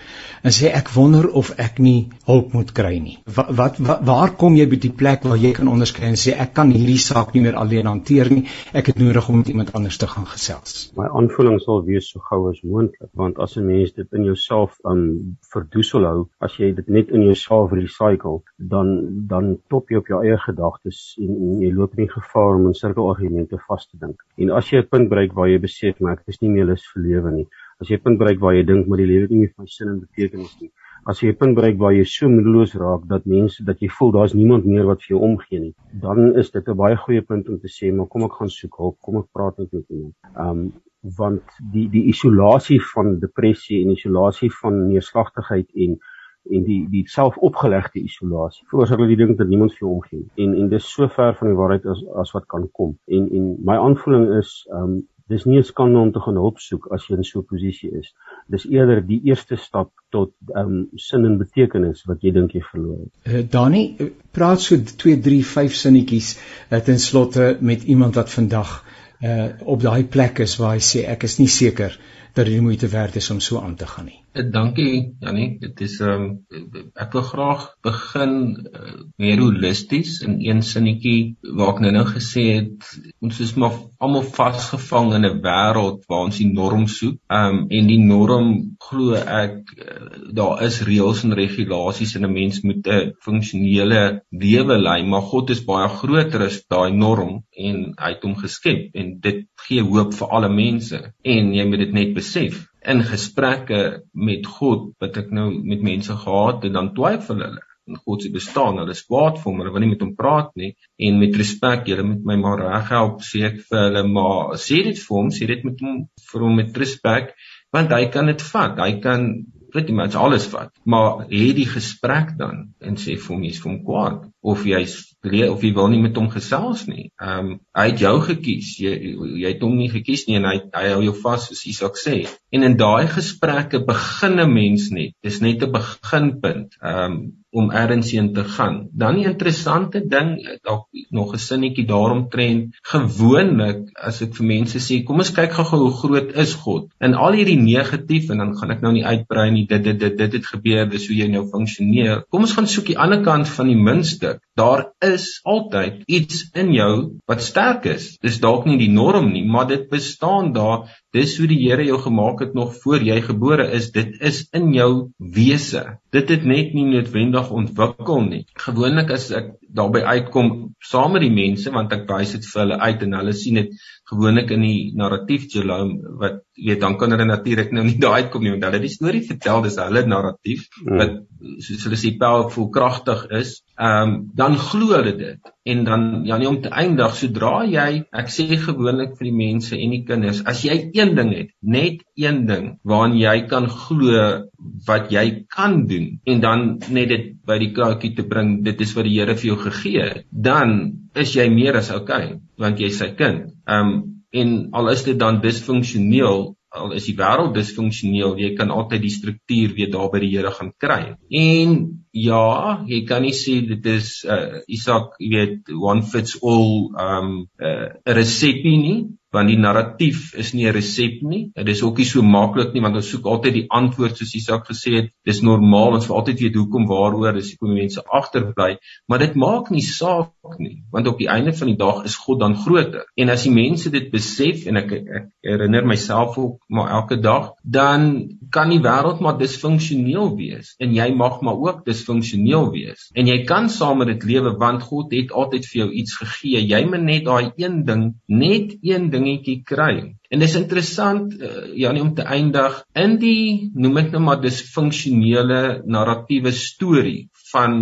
en sê ek wonder of ek nie hulp moet kry nie. Wat, wat, wat waar kom jy by die plek waar jy kan onderskei en sê ek kan hierdie saak nie meer alleen hanteer nie. Ek het nodig om met iemand anders te gaan gesels. My aanvoeling sal wees so gou as moontlik want as 'n mens dit in jouself um verdoesel hou, as jy dit net in jouself recycle, dan dan top jy op jou eie gedagtes en, en jy loop nie gevaar om in sirkelargumente vas te dink. En as jy 'n punt bereik waar jy besef maar ek is nie meer lus vir lewe nie. As jy 'n punt bereik waar jy dink maar die lewe het nie meer van sin en betekenis nie. As jy 'n punt bereik waar jy so moedeloos raak dat mense dat jy voel daar's niemand meer wat vir jou omgee nie, dan is dit 'n baie goeie punt om te sê maar kom ek gaan soek hulp, kom ek praat met iemand. Um want die die isolasie van depressie en isolasie van neerslagtigheid en en die die selfopgelegde isolasie veroorsaak dat jy dink dat niemand vir jou omgee en en dis so ver van die waarheid as as wat kan kom en en my aanvoeling is um dis nie 'n skande om te gaan hulp soek as jy in so 'n posisie is. Dis eerder die eerste stap tot um, sin en betekenis wat jy dink jy verloor het. Uh, Dani, praat so 2, 3, 5 sinnetjies uh, ten slotte met iemand wat vandag uh op daai plek is waar hy sê ek is nie seker dat dit moeite werd is om so aan te gaan nie. Eh, dankie Janie, dit is ehm um, ek wil graag begin uh, meer holisties in een sinnetjie waar ek nou nou gesê het ons is maar almal vasgevang in 'n wêreld waar ons die norm soek. Ehm um, en die norm glo ek uh, daar is reëls en regulasies en 'n mens moet 'n funksionele lewe lei, maar God is baie groter as daai norm en hy het hom geskep en dit gee hoop vir alle mense. En jy moet dit net besef in gesprekke met God wat ek nou met mense gehad het dan twyfel hulle en God se bestaan. Hulle kwaad vir hom hulle wil nie met hom praat nie. En met respek julle moet my maar reghelp sê ek vir hulle maar sê dit vir hom sê dit met hom vir hom met respek want hy kan dit vat. Hy kan pretty much alles vat. Maar het die gesprek dan en sê vir hom jy's vir hom kwaad of jy's of jy wil nie met hom gesels nie. Ehm um, hy het jou gekies. Jy jy het hom nie gekies nie en hy hy hou jou vas soos Isak sê. En in daai gesprekke begin 'n mens net. Dis net 'n beginpunt. Ehm um, om ergens heen te gaan. Dan die interessante ding, dalk nog 'n sinnetjie daaromtrent, gewoonlik as ek vir mense sê, kom ons kyk gou-gou hoe groot is God. In al hierdie negatief en dan gaan ek nou nie uitbrei nie, dit dit dit dit het gebeur, dis hoe jy nou funksioneer. Kom ons gaan soek die ander kant van die muntstuk. Daar is altyd iets in jou wat sterk is. Dis dalk nie die norm nie, maar dit bestaan daar. Dis hoe die Here jou gemaak het nog voor jy gebore is. Dit is in jou wese. Dit het net nie noodwendig ontwikkel nie. Gewoonlik as ek daarby uitkom saam met die mense want ek wys dit vir hulle uit en hulle sien dit gewoonlik in die narratief Jerome wat weet dan kan hulle natuurlik nou nie daai uitkom nie want hulle die storie vertel dis hulle narratief hmm. wat soos hulle sê powerful kragtig is. Ehm um, dan glo hulle dit en dan ja nie om te eindig sodra jy ek sê gewoonlik vir die mense en die kinders as jy een ding het net een ding waaraan jy kan glo wat jy kan doen en dan net dit by die kaartjie te bring dit is wat die Here vir jou gegee het dan is jy meer as okay want jy's sy kind. Ehm um, en al is dit dan disfunksioneel, al is die wêreld disfunksioneel, jy kan altyd die struktuur weer daar by die Here gaan kry. En ja, jy kan nie sê dit is uh Isak, jy weet, one fits all ehm um, uh, 'n resepie nie want die narratief is nie 'n resep nie. Dit is ook nie so maklik nie want ons soek altyd die antwoord soos Isak gesê het. Dis normaal ons wil altyd weet hoekom waaroor dis hoekom mense agterbly, maar dit maak nie saak nie want op die einde van die dag is God dan groter. En as die mense dit besef en ek ek herinner myself ook maar elke dag, dan kan die wêreld maar disfunksioneel wees en jy mag maar ook disfunksioneel wees. En jy kan saam met dit lewe want God het altyd vir jou iets gegee. Jy moet net daai een ding, net een ding dingetjie kry. En dis interessant uh, Janie om te eindig in die noem ek nou maar disfunksionele narratiewe storie van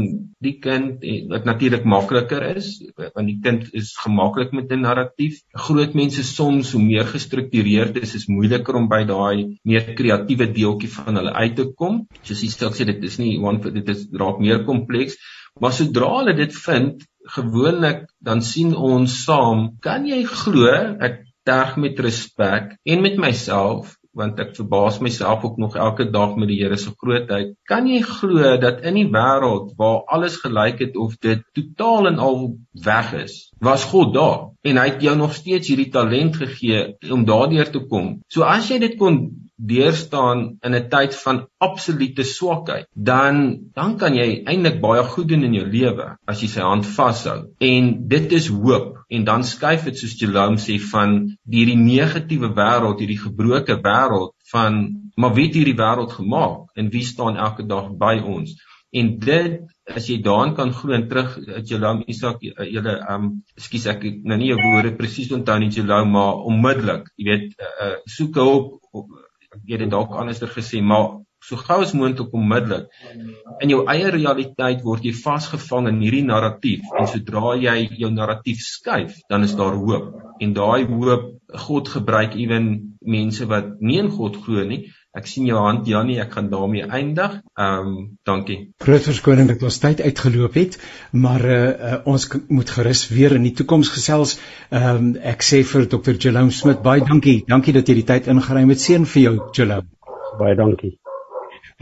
die kind en wat natuurlik makliker is want die kind is gemaklik met 'n narratief. Groot mense soms hoe meer gestruktureerd is, is moeiliker om by daai meer kreatiewe deeltjie van hulle uit te kom. Soos jy sê dit is nie one dit is raak meer kompleks, maar sodra hulle dit vind, gewoonlik dan sien ons saam, kan jy glo ek terg met respek en met myself want ek verbaas myself ook nog elke dag met die Here se grootheid. Kan jy glo dat in die wêreld waar alles gelyk het of dit totaal en al weg is, was God daar en hy het jou nog steeds hierdie talent gegee om daardeur te kom. So as jy dit kon deurstaan in 'n tyd van absolute swakheid, dan dan kan jy eintlik baie goed doen in jou lewe as jy sy hand vashou. En dit is hoop. En dan skuif dit soos Jerome sê van hierdie negatiewe wêreld, hierdie gebroke wêreld van maar wie het hierdie wêreld gemaak en wie staan elke dag by ons? En dit as jy daaraan kan glo en terug dat Jerome Isak julle um ekskuus ek nou nie jou woorde presies onthou nie Jerome maar onmiddellik, jy weet, uh, soek hulp jy het dit dalk anderster gesê, maar so gou as moontlik onmiddellik. In jou eie realiteit word jy vasgevang in hierdie narratief en sodra jy jou narratief skuif, dan is daar hoop. En daai hoop God gebruik ewen mense wat nie in God glo nie. Ek sien jou hand Janie, ek gaan daarmee eindig. Ehm um, dankie. Groot verskoning dat ons tyd uitgeloop het, maar uh, uh, ons moet gerus weer in die toekoms gesels. Ehm um, ek sê vir Dr. Jerome Smit baie dankie. Dankie dat jy die tyd ingeruim het. Seën vir jou, Jerome. Baie dankie.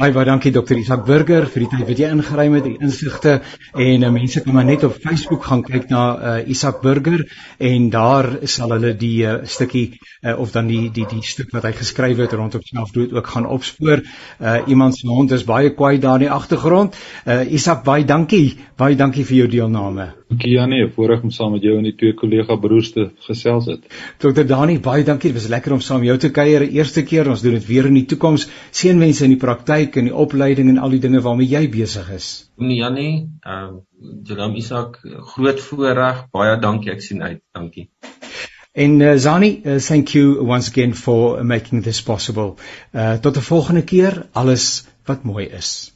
Baie baie dankie dokter Isak Burger vir die tyd wat jy ingeruim het, die insigte en uh, mense kan maar net op Facebook gaan kyk na uh, Isak Burger en daar sal hulle die uh, stukkie uh, of dan die die die stuk wat hy geskryf het rondom selfdood ook gaan opspoor. Uh, iemand se hond is baie kwaai daar in die agtergrond. Uh, Isak baie dankie. Baie dankie vir jou deelname. Dankie Janie, voorreg om saam met jou en die twee kollega broers te gesels het. Dr. Dani, baie dankie. Dit was lekker om saam jou te kuier. Eerste keer, ons doen dit weer in die toekoms. Seënwense in die praktyk en die opleiding en al die dinge waarmee jy besig is. Nee Janie, ehm uh, Jerome Isak, groot voorreg. Baie dankie. Ek sien uit. Dankie. En uh, Zani, uh, thank you once again for making this possible. Uh tot 'n volgende keer. Alles wat mooi is.